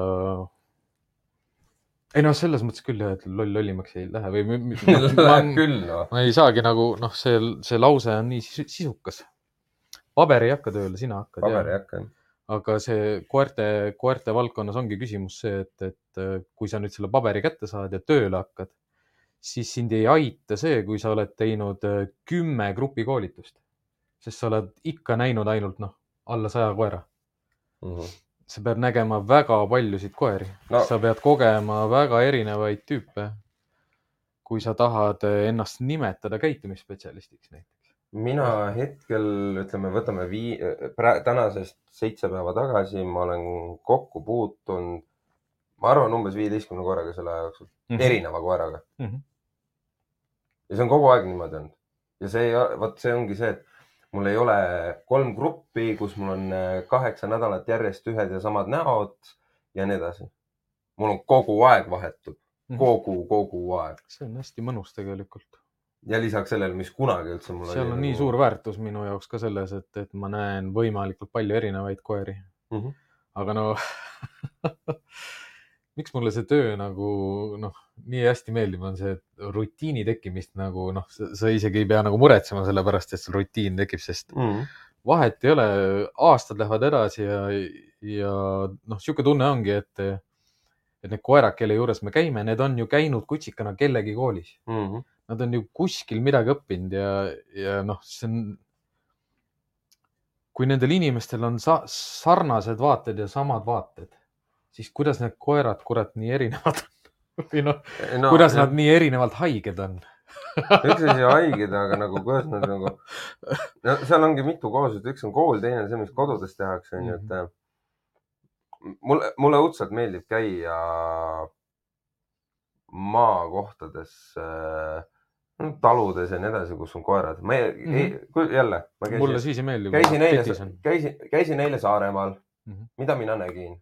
ei noh, selles mõttes küll jah, et loll lollimaks ei lähe või Läheb ma, küll noh. ma ei saagi nagu noh, see, see lause on nii sisu- sisukas. paber ei hakka tööle, sina hakkad. paber ei hakka. aga see koerte, koerte valdkonnas ongi küsimus see, et, et kui sa nüüd selle paberi kätte saad ja tööle hakkad, siis sind ei aita see, kui sa oled teinud äh, kümme grupikoolitust. sest sa oled ikka näinud ainult noh, alla saja koera. sa pead nägema väga paljusid koeri No. sa pead kogema väga erinevaid tüüpe. kui sa tahad äh, ennast nimetada käitumisspetsialistiks näiteks. mina hetkel, ütleme, võtame vii-, tänasest seitse päeva tagasi ma olen kokku puutunud, ma arvan, umbes viieteistkümne koeraga selle aja jooksul, erineva koeraga mm. Mhm. Ja see on kogu aeg niimoodi olnud. ja see, vot see ongi see, et mul ei ole kolm gruppi, kus mul on äh, kaheksa nädalat järjest ühed ja samad näod ja nii edasi. mul on kogu aeg vahetub, Mhm. kogu, kogu aeg see on hästi mõnus tegelikult. ja lisaks sellele, mis kunagi üldse mul seal on nii nagu- suur väärtus minu jaoks ka selles, et, et ma näen võimalikult palju erinevaid koeri. Mhm. aga no miks mulle see töö nagu noh, nii hästi meeldib, on see et rutiini tekkimist nagu noh, sa isegi ei pea nagu muretsema selle pärast, et sul rutiin tekib, sest Mhm. vahet ei ole, aastad lähevad edasi ja, ja noh, sihuke tunne ongi, et, et need koerad, kelle juures me käime, need on ju käinud kutsikana kellegi koolis. Mhm. Nad on ju kuskil midagi õppinud ja, ja noh, see on. kui nendel inimestel on sa sarnased vaated ja samad vaated, siis kuidas need koerad, kurat, nii erinevad on või noh no,, no, kuidas nad nii erinevalt haiged on? üks asi haiged, aga nagu kuidas nad nagu, no seal ongi mitu kooslust, üks on kool, teine on see, mis kodudes tehakse, onju, et äh, mulle, mulle õudselt meeldib käia maakohtades äh,, taludes ja nii edasi, kus on koerad. ma ei mm, Mhm. -hmm. jälle, ma mulle käisin, siis ei meeldi. käisin eile, käisin, käisin eile Saaremaal mm. Mhm. -hmm. mida mina nägin?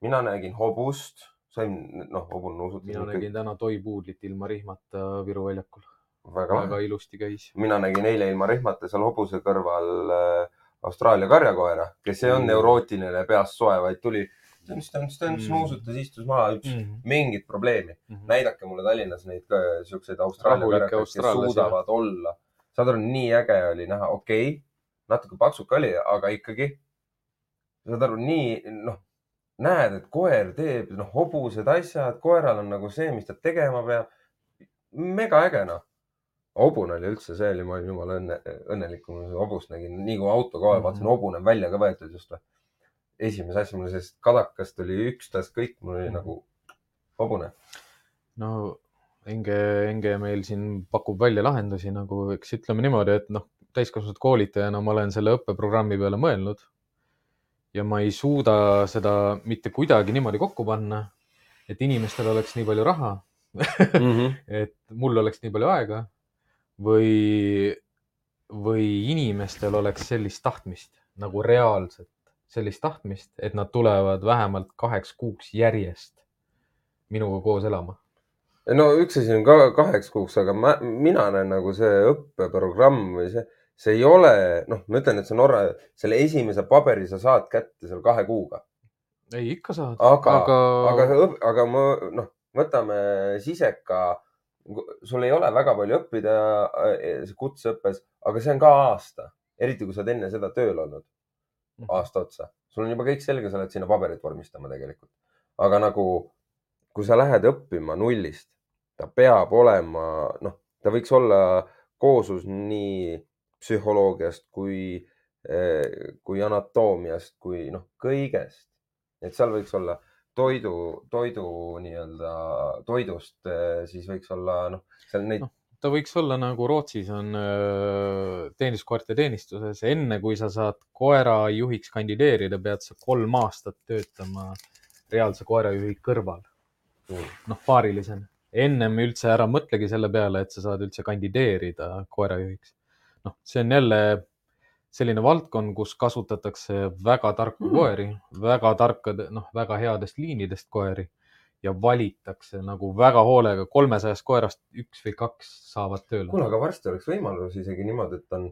Mina nägin hobust, sain, noh, hobune nuusutas. mina nägin täna toipuudlit ilma rihmata Viru väljakul. väga väga ilusti käis. mina nägin eile ilma rihmata seal hobuse kõrval äh, Austraalia karjakoera, kes ei olnud Mm. neurootiline peast soe, vaid tuli, tönts, Mm. nuusutas, istus maha, ütles Mhm. mingit probleemi. Mhm. näidake mulle Tallinnas neid ka siukseid Austraalia karjakaid, kes suudavad olla. saad aru, nii äge oli näha, okei okay,, natuke paksuka oli, aga ikkagi. saad aru, nii noh, näed, et koer teeb noh, hobused asjad, koeral on nagu see, mis ta tegema peab. mega äge noh. hobune oli üldse see oli, ma olin jumala õnne, õnnelik, kui ma seda hobust nägin, nii kui auto kohal vaatasin, Mhm. hobune on välja ka võetud just või. esimese asja mul sellest kadakast oli ükstas kõik, mul oli Mhm. nagu hobune. no Enge, Enge meil siin pakub välja lahendusi nagu, eks ütleme niimoodi, et noh, täiskasvanud koolitajana ma olen selle õppeprogrammi peale mõelnud. Ja ma ei suuda seda mitte kuidagi niimoodi kokku panna, et inimestel oleks nii palju raha, et mul oleks nii palju aega või, või inimestel oleks sellist tahtmist nagu reaalselt, sellist tahtmist, et nad tulevad vähemalt kaheks kuuks järjest minuga koos elama. no üks asi on ka kaheks kuuks, aga ma, mina näen nagu see õppeprogramm või see, see ei ole, noh, ma ütlen, et see Norra, selle esimese paberi sa saad kätte seal kahe kuuga, ei, ikka saad. aga, aga, aga, aga, ma, noh, võtame siseka, sul ei ole väga palju õppida äh, kutseõppes, aga see on ka aasta, eriti kui sa oled enne seda tööl olnud Mhm. aasta otsa. sul on juba kõik selge, sa lähed sinna paberit vormistama tegelikult. aga nagu, kui sa lähed õppima nullist, ta peab olema, noh, ta võiks olla kooslus nii psühholoogiast kui, kui anatoomiast, kui noh, kõigest. et seal võiks olla toidu, toidu nii-öelda toidust, siis võiks olla noh, seal neid Noh. ta võiks olla nagu Rootsis on öö, teenistuskoerte teenistuses, enne kui sa saad koerajuhiks kandideerida, pead sa kolm aastat töötama reaalse koerajuhi kõrval, noh paarilisena. ennem üldse ära mõtlegi selle peale, et sa saad üldse kandideerida koerajuhiks. noh, see on jälle selline valdkond, kus kasutatakse väga tarku Mm. koeri, väga tarkade, noh, väga headest liinidest koeri ja valitakse nagu väga hoolega, kolmesajast koerast üks või kaks saavad tööle. kuule, aga varsti oleks võimalus isegi niimoodi, et on,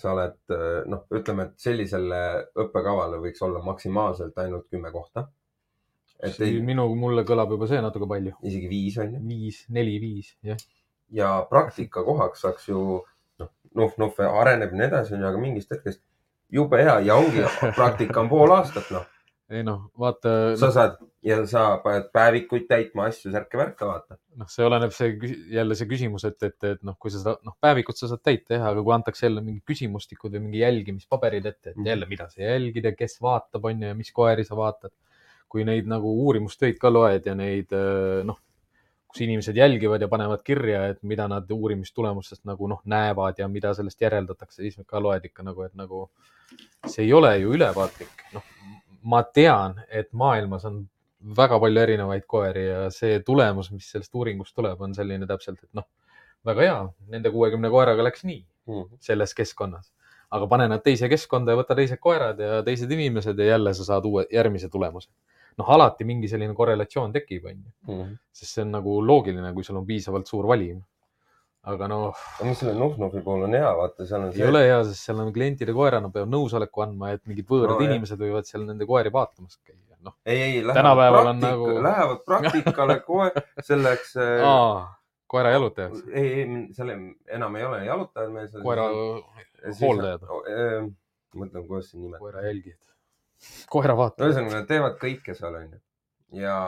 sa oled noh, ütleme, et sellisele õppekavale võiks olla maksimaalselt ainult kümme kohta. et ei, minu, mulle kõlab juba see natuke palju. isegi viis on ju. viis, neli-viis, jah. ja praktikakohaks saaks ju noh, noh, noh, areneb ja nii edasi, aga mingist hetkest jube hea ja ongi, praktika on pool aastat, noh. ei noh, vaata, sa saad ja sa paned päevikuid täitma, asju, särke-värke, vaata. noh, see oleneb see jälle see küsimus, et, et, et noh, kui sa seda, noh, päevikut sa saad täita jah, aga kui antakse jälle mingi küsimustikud või mingi jälgimispaberid ette, et Mhm. jälle, mida sa jälgid ja kes vaatab, on ju, ja mis koeri sa vaatad. kui neid nagu uurimustöid ka loed ja neid äh, noh, kus inimesed jälgivad ja panevad kirja, et mida nad uurimistulemustest nagu noh, näevad ja mida sellest järeldatakse, siis ka loed ikka nagu, et nagu see ei ole ju ülevaatlik. noh, ma tean, et maailmas on väga palju erinevaid koeri ja see tulemus, mis sellest uuringust tuleb, on selline täpselt, et noh, väga hea, nende kuuekümne koeraga läks nii selles keskkonnas. aga pane nad teise keskkonda ja võta teised koerad ja teised inimesed ja jälle sa saad uue, järgmise tulemuse. noh, alati mingi selline korrelatsioon tekib, onju, sest see on nagu loogiline, kui sul on piisavalt suur valim. aga noh, aga mis selle Nuhnuvi puhul on hea, vaata, seal on ei ole hea, sest seal on klientide koerad, nad peavad nõusoleku andma, et mingid võõrad No, no, jah. inimesed võivad seal nende koeri vaatamas käia. noh, ei, ei, Tänapäeval lähevad on praktika nagu- lähevad praktikale kohe selleks äh,. koera jalutajaks, ei, ei, seal enam ei ole jalutajad meil. koera hooldajad, mõtlen, kuidas see nimetada. koera jälgijad, koera vaatajad. ühesõnaga, nad teevad kõike seal onju ja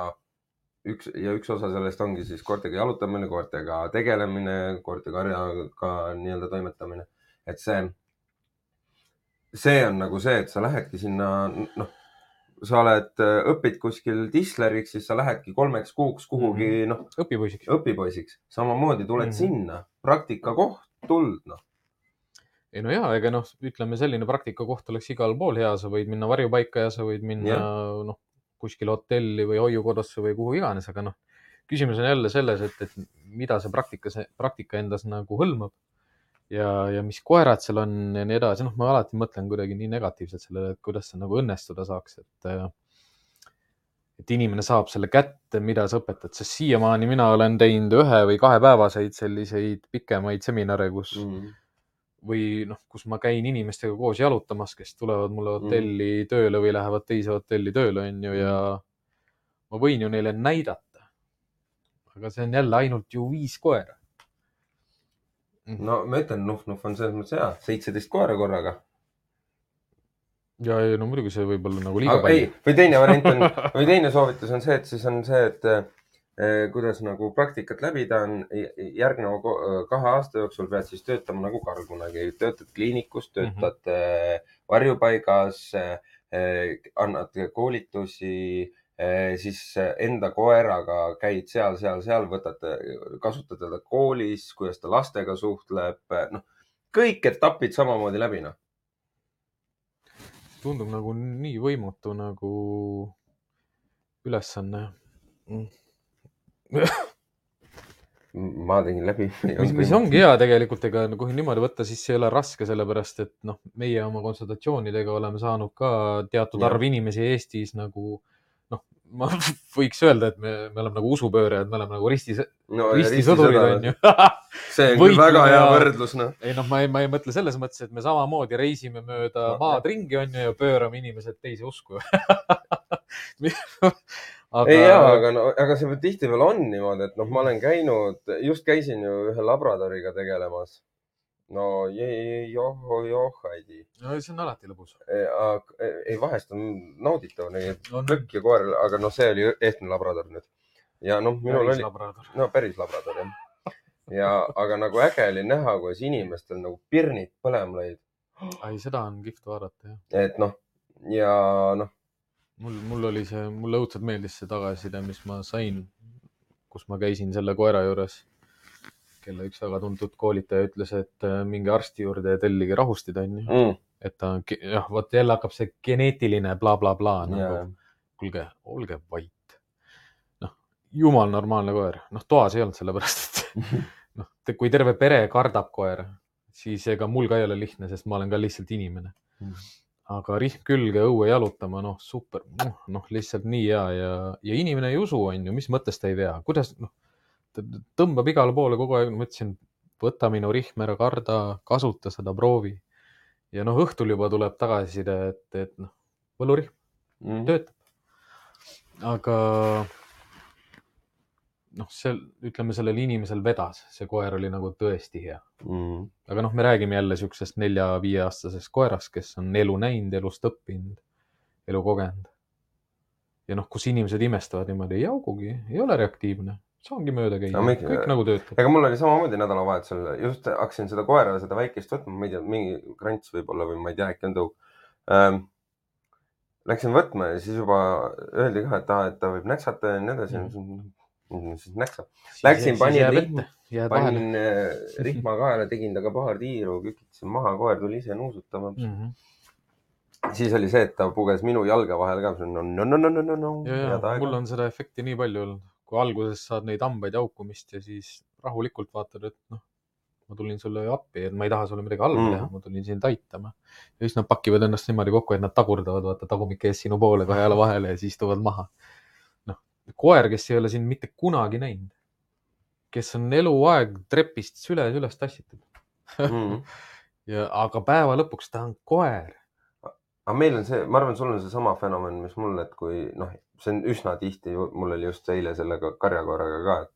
üks ja üks osa sellest ongi siis koertega jalutamine, koertega tegelemine, koerte karjaga nii-öelda toimetamine, et see, see on nagu see, et sa lähedki sinna, noh, sa oled, õpid kuskil disleriks, siis sa lähedki kolmeks kuuks kuhugi mm -hmm. noh, õpipoisiks. õpipoisiks, samamoodi tuled mm. -hmm. sinna, praktikakoht, tuld noh. Ei no jaa, ega noh, ütleme selline praktikakoht oleks igal pool hea, sa võid minna varjupaika ja sa võid minna noh, kuskile hotelli või hoiukodusse või kuhu iganes, aga noh, küsimus on jälle selles, et, et mida see praktika, see praktika endas nagu hõlmab ja, ja mis koerad seal on ja nii edasi, noh, ma alati mõtlen kuidagi nii negatiivselt sellele, et kuidas see nagu õnnestuda saaks, et äh, et inimene saab selle kätte, mida sa õpetad, sest siiamaani mina olen teinud ühe või kahepäevaseid selliseid pikemaid seminare, kus Mm. Või noh, kus ma käin inimestega koos jalutamas, kes tulevad mulle Mhm. hotelli mm. tööle või lähevad teise hotelli tööle, onju, ja ma võin ju neile näidata. aga see on jälle ainult ju viis koera. no ma ütlen, Nuhnuv on selles mõttes hea, seitseteist koera korraga ja, ja no muidugi see võib olla nagu liiga aga ei palju., või teine variant on, või teine soovitus on see, et siis on see, et kuidas nagu praktikat läbida on järgneva ko- kahe aasta jooksul pead siis töötama nagu Karl kunagi, töötad kliinikus, töötad mm -hmm. varjupaigas, annad koolitusi, siis enda koeraga käid seal, seal, seal, võtad, kasutad teda koolis, kuidas ta lastega suhtleb, noh, kõik etapid samamoodi läbi, noh. tundub nagu nii võimatu nagu ülesanne mm.. Ma tegin läbi. mis, mis ongi hea tegelikult, ega kui niimoodi võtta, siis ei ole raske, sellepärast et noh, meie oma konsultatsioonidega oleme saanud ka teatud Jah. arv inimesi Eestis nagu noh, ma võiks öelda, et me, me oleme nagu usupöörajad, me oleme nagu risti, no, ristisõdurid onju. see on küll väga hea ja- võrdlus, noh. ei noh, ma ei, ma ei mõtle selles mõttes, et me samamoodi reisime mööda No, maad ringi onju ja pöörame inimesed teise usku. ei jaa, aga no, aga see tihtipeale on niimoodi, et noh, ma olen käinud, just käisin ju ühe labradoriga tegelemas. no joh, joh, ei tea. no see on alati lõbus. ei, vahest on nauditav on plõkk ja koer, aga noh, see oli ehtne labrador nüüd. ja noh, minul oli, labrador. no päris labrador jah. ja, aga nagu äge oli näha, kuidas inimestel nagu pirnid põlema lõid. ei, seda on kihvt vaadata jah. et noh, ja noh, mul, mul oli see, mulle õudselt meeldis see tagasiside, mis ma sain, kus ma käisin selle koera juures, kelle üks väga tuntud koolitaja ütles, et äh, minge arsti juurde ja tellige rahustid, onju. mm.. et ta on, jah, vot jälle hakkab see geneetiline blablabla bla, bla, nagu, kuulge, olge vait. noh, jumal normaalne koer, noh, toas ei olnud, sellepärast et noh, kui terve pere kardab koera, siis ega mul ka ei ole lihtne, sest ma olen ka lihtsalt inimene Mm. Aga rihm külge õue jalutama, noh, super, noh, lihtsalt nii hea ja, ja inimene ei usu, onju, mis mõttes ta ei tea, kuidas, noh, tõmbab igale poole kogu aeg, ma ütlesin, võta minu rihm ära, karda, kasuta seda, proovi. ja noh, õhtul juba tuleb tagasiside, et, et noh, võlurihm Mm. töötab. aga noh, seal ütleme, sellel inimesel vedas, see koer oli nagu tõesti hea. Mm. aga noh, me räägime jälle siuksest nelja-viieaastasest koerast, kes on elu näinud, elust õppinud, elu kogenud. ja noh, kus inimesed imestavad niimoodi, ei haugugi, ei ole reaktiivne, saangi mööda käia miks- kõik nagu töötab. ega mul oli samamoodi nädalavahetusel, just hakkasin seda koera, seda väikest võtma, ma ei tea, mingi krants võib-olla või ma ei tea, äkki on tõug ähm,. Läksin võtma ja siis juba öeldi ka, et aa, et ta võib näksata ja nii edasi mm.. Siis näksab. Läksin, panin rihm- jääd vahele. panin äh, rihma kaela, tegin temaga paar tiiru, kükitasin maha, koer tuli ise nuusutama mm.. Mhm. siis oli see, et ta puges minu jalge vahel ka, no, no, no, no, no, no, no. mul on seda efekti nii palju olnud, kui alguses saad neid hambaid haukumist ja siis rahulikult vaatad, et noh, ma tulin sulle appi, et ma ei taha sulle midagi halba Mhm. teha, ma tulin sind aitama. ja siis nad pakivad ennast niimoodi kokku, et nad tagurdavad, vaata tagumik ees sinu poole kahe jala vahele ja siis istuvad maha. koer, kes ei ole sind mitte kunagi näinud, kes on eluaeg trepist süles üles tassitud mm. ja, aga päeva lõpuks ta on koer. aga meil on see, ma arvan, sul on seesama fenomen, mis mul, et kui noh, see on üsna tihti, mul oli just eile sellega karjakoeraga ka, et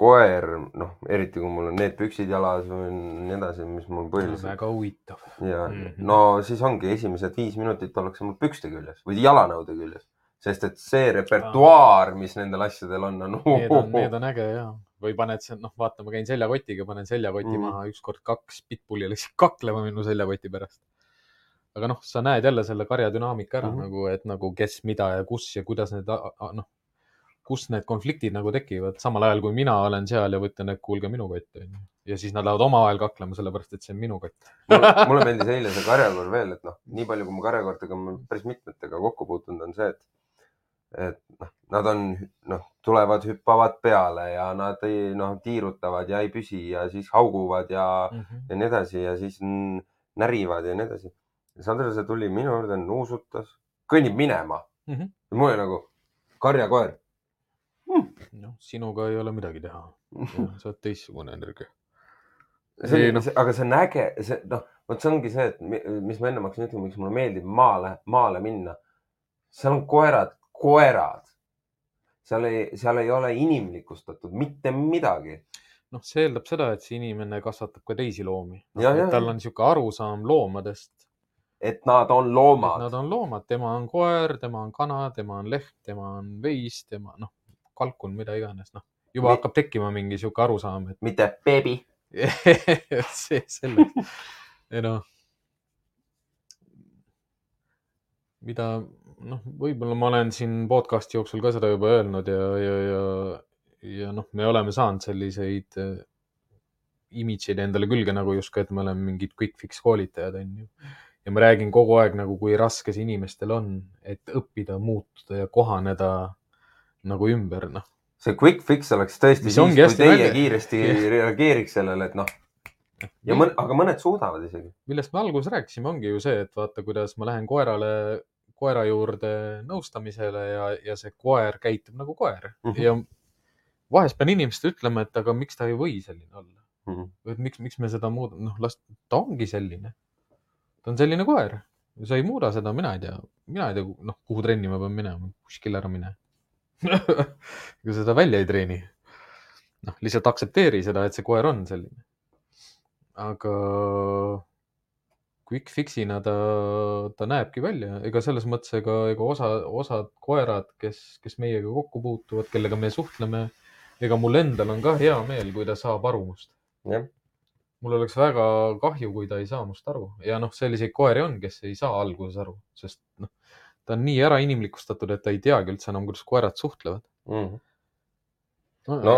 koer, noh, eriti kui mul on need püksid jalas või nii edasi, mis mul põhiliselt väga huvitav. ja mm. -hmm. no siis ongi esimesed viis minutit ollakse mul pükste küljes või jalanõude küljes, sest et see repertuaar, mis nendel asjadel on, on. Need on, need on äge ja, või paned noh, vaata, ma käin seljakotiga, panen seljakoti mm. -hmm. maha, ükskord kaks pitbulli läksid kaklema minu seljakoti pärast. aga noh, sa näed jälle selle karja dünaamika ära mm. -hmm. nagu, et nagu kes, mida ja kus ja kuidas need, noh, kus need konfliktid nagu tekivad, samal ajal kui mina olen seal ja võtan, et kuulge minu kott onju. ja siis nad lähevad omavahel kaklema, sellepärast et see on minu kott. mulle, mulle meeldis eile see karjakoor veel, et noh, nii palju, kui ma karjakoortega päris mitmetega kokku puutunud, on see, et, et noh, nad on, noh, tulevad, hüppavad peale ja nad ei, noh, tiirutavad ja ei püsi ja siis hauguvad ja, Mhm. ja nii edasi ja siis närivad ja nii edasi. Sandrese tuli minu juurde, nuusutas, kõnnib minema Mhm. ja mul oli nagu karjakoer. noh, sinuga ei ole midagi teha, sa oled teistsugune energia. see oli noh., aga see on äge, see noh, vot see ongi see, et mi- mis ma ennem hakkasin ütlema, miks mulle meeldib maale, maale minna. seal on koerad, koerad. seal ei, seal ei ole inimlikustatud mitte midagi. noh, see eeldab seda, et see inimene kasvatab ka teisi loomi. Jah, tal on niisugune arusaam loomadest, et nad on loomad nad. on loomad, tema on koer, tema on kana, tema on lehm, tema on veis, tema noh, kalkun, mida iganes, noh. juba Mi- hakkab tekkima mingi niisugune arusaam, mitte beebi. et see selleks. ei noh, mida noh, võib-olla ma olen siin podcast'i jooksul ka seda juba öelnud ja, ja, ja, ja noh, me oleme saanud selliseid äh, imidžeid endale külge nagu justkui, et me oleme mingid quick fix koolitajad, onju. ja ma räägin kogu aeg nagu, kui raske see inimestel on, et õppida, muutuda ja kohaneda nagu ümber, noh. see quick fix oleks tõesti Mis siis, kui teie nalja- kiiresti reageeriks sellele, et noh, ja mõn-, aga mõned suudavad isegi. millest me alguses rääkisime, ongi ju see, et vaata, kuidas ma lähen koerale, koera juurde nõustamisele ja, ja see koer käitub nagu koer mm. -hmm. ja vahest pean inimestele ütlema, et aga miks ta ei või selline olla Mhm. või et miks, miks me seda muudame, noh, las ta ongi selline. ta on selline koer, sa ei muuda seda, mina ei tea, mina ei tea, noh, kuhu trenni ma pean minema, kuskile ära mine. Ega seda välja ei treeni. noh, lihtsalt aktsepteeri seda, et see koer on selline. aga quick fix'ina ta, ta näebki välja, ega selles mõttes, ega, ega osa, osad koerad, kes, kes meiega kokku puutuvad, kellega me suhtleme, ega mul endal on ka hea meel, kui ta saab aru must. mul oleks väga kahju, kui ta ei saa must aru ja noh, selliseid koeri on, kes ei saa alguses aru, sest noh, ta on nii ärainimlikustatud, et ta ei teagi üldse enam, kuidas koerad suhtlevad. mm.. no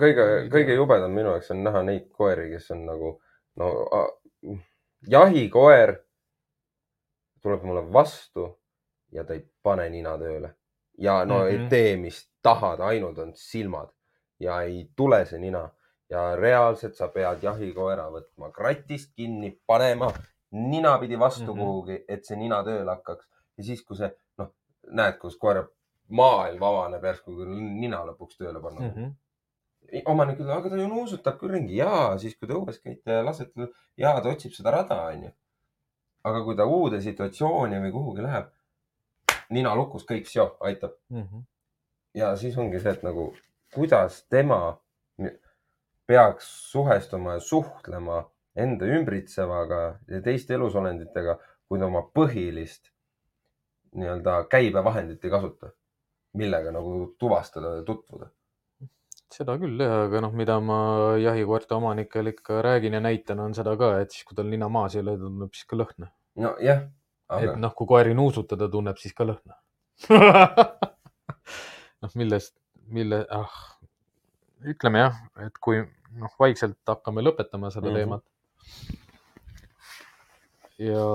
kõige, kõige jubedam minu jaoks on näha neid koeri, kes on nagu no jahikoer tuleb mulle vastu ja ta ei pane nina tööle ja no mm -hmm. Mhm. ei tee, mis tahad, ainult on silmad ja ei tule see nina ja reaalselt sa pead jahikoera võtma kratist kinni, panema ninapidi vastu mm Mhm. -hmm. kuhugi, et see nina tööle hakkaks ja siis, kui see noh, näed, kus koera maailm avaneb järsku, kui nina lõpuks tööle panna mm. -hmm. omanik ütleb, aga ta ju nuusutab küll ringi ja siis, kui te õues käite ja lasete ja ta otsib seda rada, onju. aga kui ta uude situatsiooni või kuhugi läheb, nina lukus, kõik, aitab Mm -hmm. ja siis ongi see, et nagu kuidas tema peaks suhestuma ja suhtlema enda ümbritsevaga ja teiste elusolenditega, kui ta oma põhilist nii-öelda käibevahendit ei kasuta, millega nagu tuvastada ja tutvuda. seda küll jah, aga noh, mida ma jahikoerte omanikele ikka räägin ja näitan, on seda ka, et siis, kui tal nina maas ei ole, tunneb siis ka lõhna. nojah, et aga noh, kui koeri nuusutada, tunneb siis ka lõhna. noh, millest, mille, ah, ütleme jah, et kui noh, vaikselt hakkame lõpetama seda mm -hmm. teemat. ja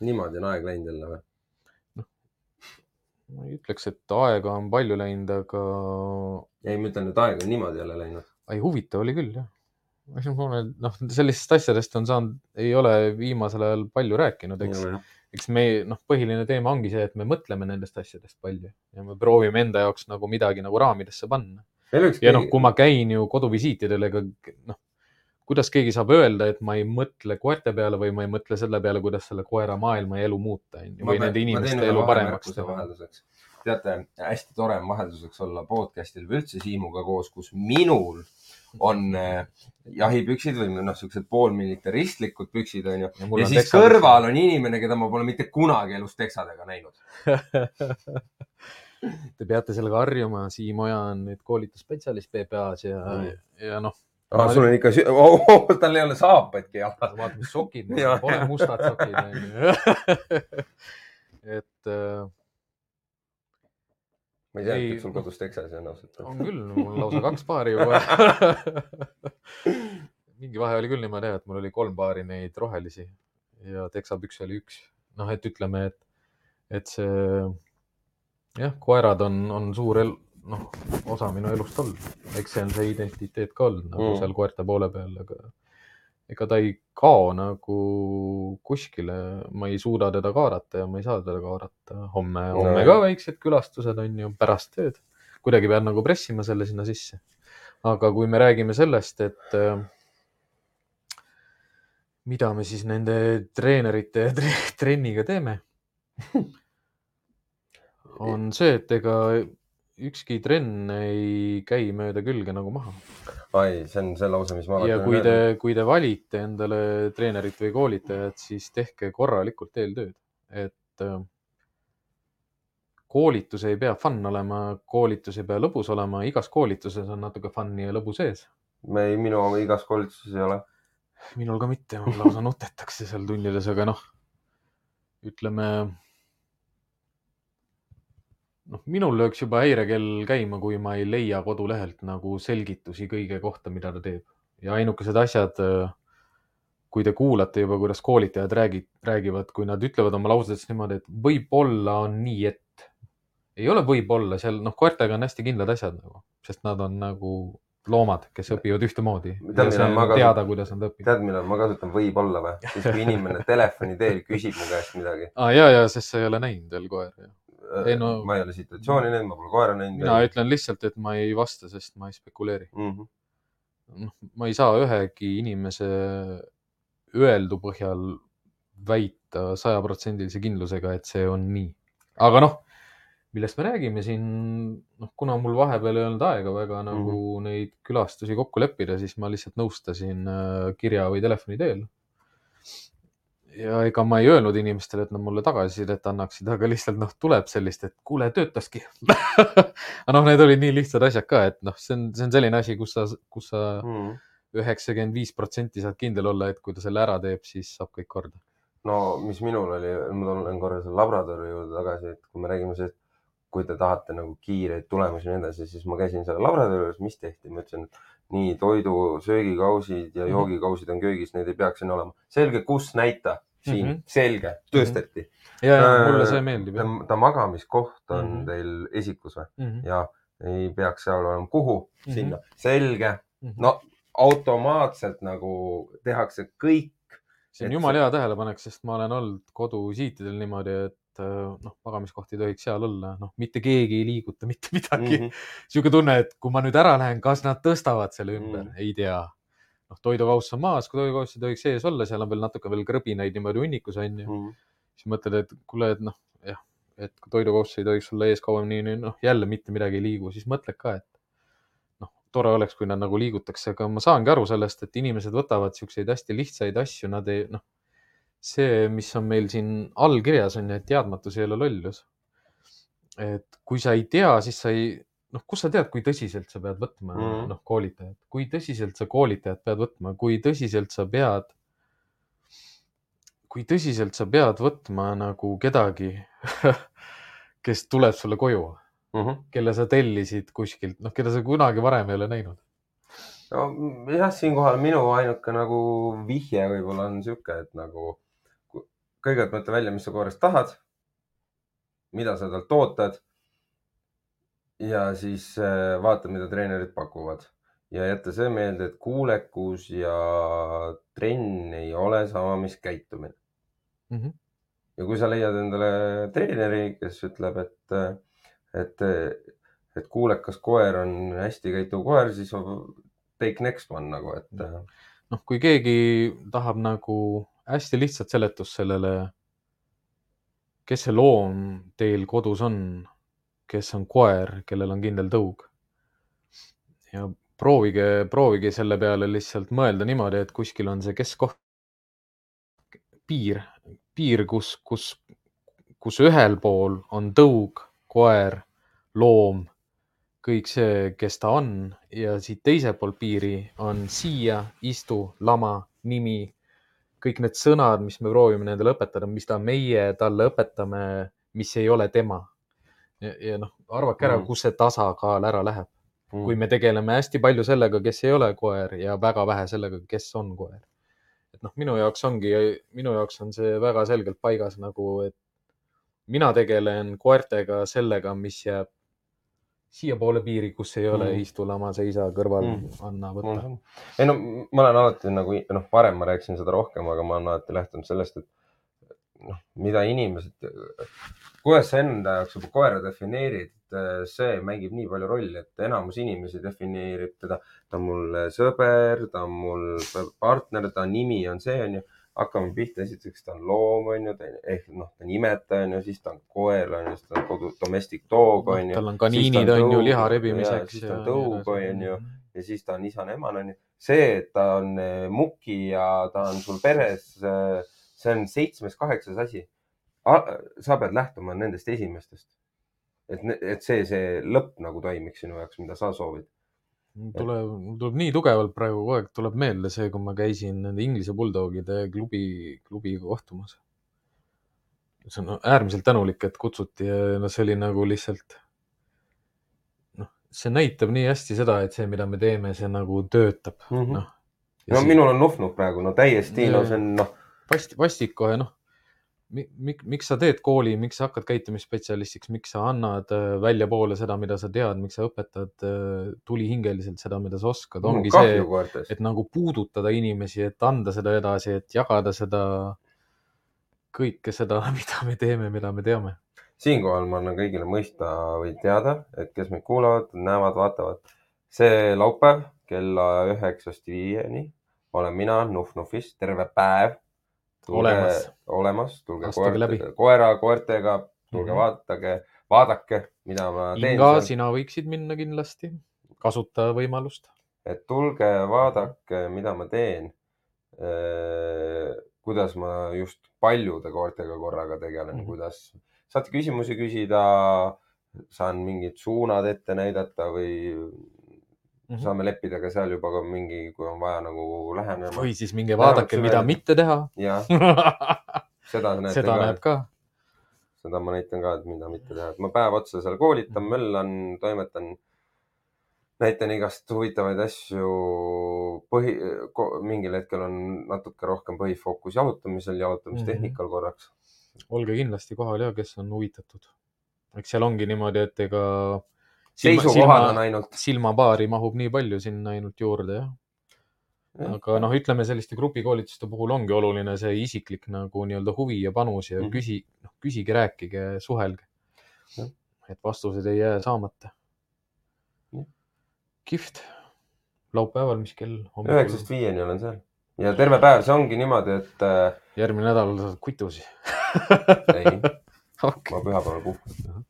niimoodi on aeg läinud jälle või? Ma ei ütleks, et aega on palju läinud, aga ei, ma ütlen, et aeg on niimoodi jälle läinud. ei huvitav oli küll jah. noh, sellistest asjadest on saanud, ei ole viimasel ajal palju rääkinud, eks, eks me noh, põhiline teema ongi see, et me mõtleme nendest asjadest palju ja me proovime enda jaoks nagu midagi nagu raamidesse panna. ja noh, kui ma käin ju koduvisiitidel, ega noh, kuidas keegi saab öelda, et ma ei mõtle koerte peale või ma ei mõtle selle peale, kuidas selle koera maailma ja elu muuta, onju, või nende inimeste elu paremaks teha. teate, hästi tore on vahelduseks olla podcast'il või üldse Siimuga koos, kus minul on äh, jahipüksid või noh, siuksed poolmilitaristlikud püksid onju. ja siis kõrval on inimene, keda ma pole mitte kunagi elus teksadega näinud. Te peate sellega harjuma, Siim Oja on nüüd koolitusspetsialist PPA-s ja mm., ja noh, ah,. sul on ikka oh,, oh, tal ei ole saapaidki jalas. vaata, mis sokid mul on, pole mustad sokid et äh, ma ei tea, Ei, et sul kodus teksas on ausalt on küll, mul on lausa kaks paari juba. mingi vahe oli küll niimoodi jah, et mul oli kolm paari neid rohelisi ja teksapüksi oli üks. noh, et ütleme, et, et see jah, koerad on, on suur el-, noh, osa minu elust olnud. eks see on see identiteet ka olnud nagu Mm. seal koerte poole peal, aga ega ta ei kao nagu kuskile, ma ei suuda teda kaarata ja ma ei saa teda kaarata. homme homme ka väiksed külastused on ju pärast tööd. kuidagi pean nagu pressima selle sinna sisse. aga kui me räägime sellest, et äh, mida me siis nende treenerite tre trenniga teeme, on see, et ega ükski trenn ei käi mööda külge nagu maha. ai, see on see lause, mis ma ja kui te, kui te valite endale treenerit või koolitajat, siis tehke korralikult eeltööd, et äh, koolitus ei pea fun olema, koolitus ei pea lõbus olema, igas koolituses on natuke fun'i ja lõbu sees. me ei, minu igas koolituses ei ole. minul ka mitte, mul lausa nutetakse seal tundides, aga noh, ütleme. noh, minul lööks juba häirekell käima, kui ma ei leia kodulehelt nagu selgitusi kõige kohta, mida ta teeb ja ainukesed asjad. kui te kuulate juba, kuidas koolitajad räägid, räägivad, kui nad ütlevad oma lausetes niimoodi, et võib-olla on nii, et ei ole võib-olla seal, noh, koertega on hästi kindlad asjad nagu, sest nad on nagu loomad, kes õpivad ühtemoodi. Tead, millal ma millal ma kasutan võib-olla või? siis, kui inimene telefoni teel küsib mu käest midagi. aa, ja, ja, sest sa ei ole näinud veel koeri. Ei, no- ma ei ole situatsiooni näinud, ma pole koera näinud. mina ütlen lihtsalt, et ma ei vasta, sest ma ei spekuleeri. mm. -hmm. noh, ma ei saa ühegi inimese öeldu põhjal väita sajaprotsendilise kindlusega, et see on nii. aga noh, millest me räägime siin, noh, kuna mul vahepeal ei olnud aega väga nagu mm. -hmm. neid külastusi kokku leppida, siis ma lihtsalt nõustasin äh, kirja või telefoni teel. Ja ega ma ei öelnud inimestele, et nad mulle tagasisidet annaksid, aga lihtsalt noh, tuleb sellist, et kuule, töötaski. aga noh, need olid nii lihtsad asjad ka, et noh, see on, see on selline asi, kus sa, kus sa Mm üheksakümmend viis protsenti saad kindel olla, et kui ta selle ära teeb, siis saab kõik korda. no mis minul oli, ma tulen korra selle Labradori juurde tagasi, et kui me räägime sellest, kui te tahate nagu kiireid tulemusi ja nii edasi, siis ma käisin selle Labradori juures, mis tehti, ma ütlesin, et nii toidu, söögikausid ja Mhm. joogikausid on köögis, need ei peaks siin olema. selge, kus näita, siin mm, Mhm. -hmm. selge, tõsteti ja, ja Äh, mulle see meeldib ta, magamiskoht on mm Mhm. -hmm. teil esikus või? mm -hmm. ja ei peaks seal olema, kuhu Mhm. sinna, selge. Mhm. no automaatselt nagu tehakse kõik. see on jumala hea tähelepanek, sest ma olen olnud kodusitidel niimoodi, et äh, noh, magamiskoht ei tohiks seal olla, noh, mitte keegi ei liiguta mitte midagi mm.. -hmm. sihuke tunne, et kui ma nüüd ära lähen, kas nad tõstavad selle ümber Mhm. mm., ei tea. noh, toidukauss on maas, kui toidukauss ei tohiks sees olla, seal on veel natuke veel krõbinaid niimoodi hunnikus onju mm., siis mõtled, et kuule, et noh, jah, et kui toidukauss ei tohiks olla ees kauem, nii, nii noh, jälle mitte midagi ei liigu, siis mõtled ka, et noh, tore oleks, kui nad nagu liigutakse, aga ma saangi aru sellest, et inimesed võtavad siukseid hästi lihtsaid asju, nad ei noh, see, mis on meil siin allkirjas on ju, et teadmatus ei ole lollus. et kui sa ei tea, siis sa ei, noh, kust sa tead, kui tõsiselt sa pead võtma mm. Mhm. noh, koolitajat, kui tõsiselt sa koolitajat pead võtma, kui tõsiselt sa pead, kui tõsiselt sa pead võtma nagu kedagi, kes tuleb sulle koju, -hmm. kelle sa tellisid kuskilt, noh, keda sa kunagi varem ei ole näinud. no jah, siinkohal minu ainuke nagu vihje võib-olla on sihuke, et nagu kõigepealt mõtle välja, mis sa koerast tahad. mida sa talt ootad. Ja siis äh, vaata, mida treenerid pakuvad ja jätta see meelde, et kuulekus ja trenn ei ole sama, mis käitumine. Mhm. ja kui sa leiad endale treeneri, kes ütleb, et, et, et kuulekas koer on hästi käituv koer, siis take next one nagu, et noh, kui keegi tahab nagu hästi lihtsat seletust sellele, kes see loom teil kodus on, kes on koer, kellel on kindel tõug. ja proovige, proovige selle peale lihtsalt mõelda niimoodi, et kuskil on see keskkoht, piir, piir, kus, kus, kus ühel pool on tõug, koer, loom, kõik see, kes ta on ja siit teisel pool piiri on siia, istu, lama, nimi, kõik need sõnad, mis me proovime nendele õpetada, mis ta meie talle õpetame, mis ei ole tema. Ja, ja noh, arvake ära Mm., kus see tasakaal ära läheb, mm. kui me tegeleme hästi palju sellega, kes ei ole koer ja väga vähe sellega, kes on koer. et noh, minu jaoks ongi, minu jaoks on see väga selgelt paigas nagu, et mina tegelen koertega sellega, mis jääb siiapoole piiri, kus ei ole Mm. mm. istu, lama, seisa kõrval Mm. mm., anna, võta. on, ei no ma olen alati nagu noh, varem ma rääkisin seda rohkem, aga ma olen alati lähtunud sellest, et noh, mida inimesed, kuidas sa enda jaoks juba koera defineerid, see mängib nii palju rolli, et enamus inimesi defineerib teda, ta on mul sõber, ta on mul partner, ta nimi on see, onju. hakkame pihta, esiteks ta on loom, onju, ehk noh, ta on imetaja, onju, siis ta on koer, onju, siis ta on kodu domestic dog, onju. tal on kaniinid, on ju, liha rebimiseks. siis ta on tõug, onju ja siis ta on isane-emane onju. see, et ta on eh, muki ja ta on sul peres, see on seitsmes-kaheksas asi. sa pead lähtuma nendest esimestest. et, et see, see lõpp nagu toimiks sinu jaoks, mida sa soovid. tuleb, tuleb nii tugevalt praegu kogu aeg tuleb meelde see, kui ma käisin nende Inglise Bulldogide klubi, klubiga kohtumas. see on äärmiselt tänulik, et kutsuti ja no see oli nagu lihtsalt. noh, see näitab nii hästi seda, et see, mida me teeme, see nagu töötab mm. -hmm. noh, no minul on nuhnuh praegu, no täiesti, no see on noh, vast-, vastik kohe, noh. Mik, miks sa teed kooli, miks sa hakkad käitumisspetsialistiks, miks sa annad äh, väljapoole seda, mida sa tead, miks sa õpetad äh, tulihingeliselt seda, mida sa oskad, ongi see et nagu puudutada inimesi, et anda seda edasi, et jagada seda, kõike seda, mida me teeme, mida me teame. siinkohal ma annan kõigile mõista või teada, et kes meid kuulavad, näevad, vaatavad. see laupäev kella üheksast viieni olen mina Nuf-Nufis terve päev. Olemas. olemas, tulge koerte, koera, koertega, tulge mm. -hmm. vaatage, vaadake, mida ma teen Inga, sina võiksid minna kindlasti, kasuta võimalust. et tulge vaadake, mida ma teen. kuidas ma just paljude koertega korraga tegelen mm. -hmm. kuidas saate küsimusi küsida, saan mingid suunad ette näidata või Mhm. saame leppida ka seal juba ka mingi, kui on vaja nagu lähenema. või siis minge vaadake, mida suvel. mitte teha. jah, seda näete seda ka näeb, ka. seda ma näitan ka, et mida mitte teha, et ma päev otsa seal koolitan, Mhm. möllan, toimetan. näitan igast huvitavaid asju. põhi, mingil hetkel on natuke rohkem põhifookus jalutamisel, jalutamistehnikal korraks. olge kindlasti kohal ja kes on huvitatud. eks seal ongi niimoodi, et ega. Seisukohad on ainult. silmapaari mahub nii palju sinna ainult juurde jah. aga noh, ütleme selliste grupikoolituste puhul ongi oluline see isiklik nagu nii-öelda huvi ja panus ja Mhm. küsi, noh küsige, rääkige, suhelge Jah.. et vastused ei jää saamata Jah.. kihvt. laupäeval, mis kell? üheksast viieni olen seal ja terve päev, see ongi niimoodi, et äh, järgmine nädal saad kutusi. ei, okei, ma pühapäeval puhkan.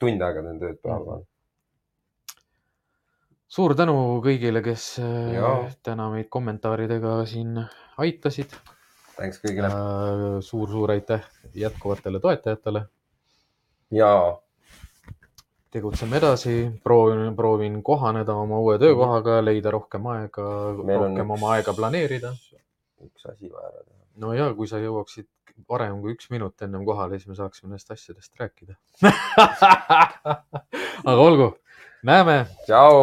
tund aega teen tööd pühapäeval. Suur tänu kõigile, kes äh, Jaa. täna meid kommentaaridega siin aitasid. Thanks kõigile suur-suur aitäh jätkuvatele toetajatele. ja tegutseme edasi, proovin, proovin kohaneda oma uue töökohaga, leida rohkem aega, rohkem üks- oma aega planeerida. üks asi vaja ära teha. no ja kui sa jõuaksid varem kui üks minut ennem kohale, siis me saaksime nendest asjadest rääkida. aga olgu, näeme,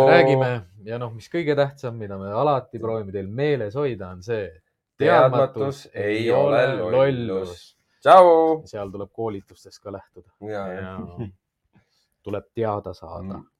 räägime. Ja noh, mis kõige tähtsam, mida me alati proovime teil meeles hoida, on see. Teadmatus ei ole lollus. seal tuleb koolitustest ka lähtuda. Tuleb teada saada. Mm.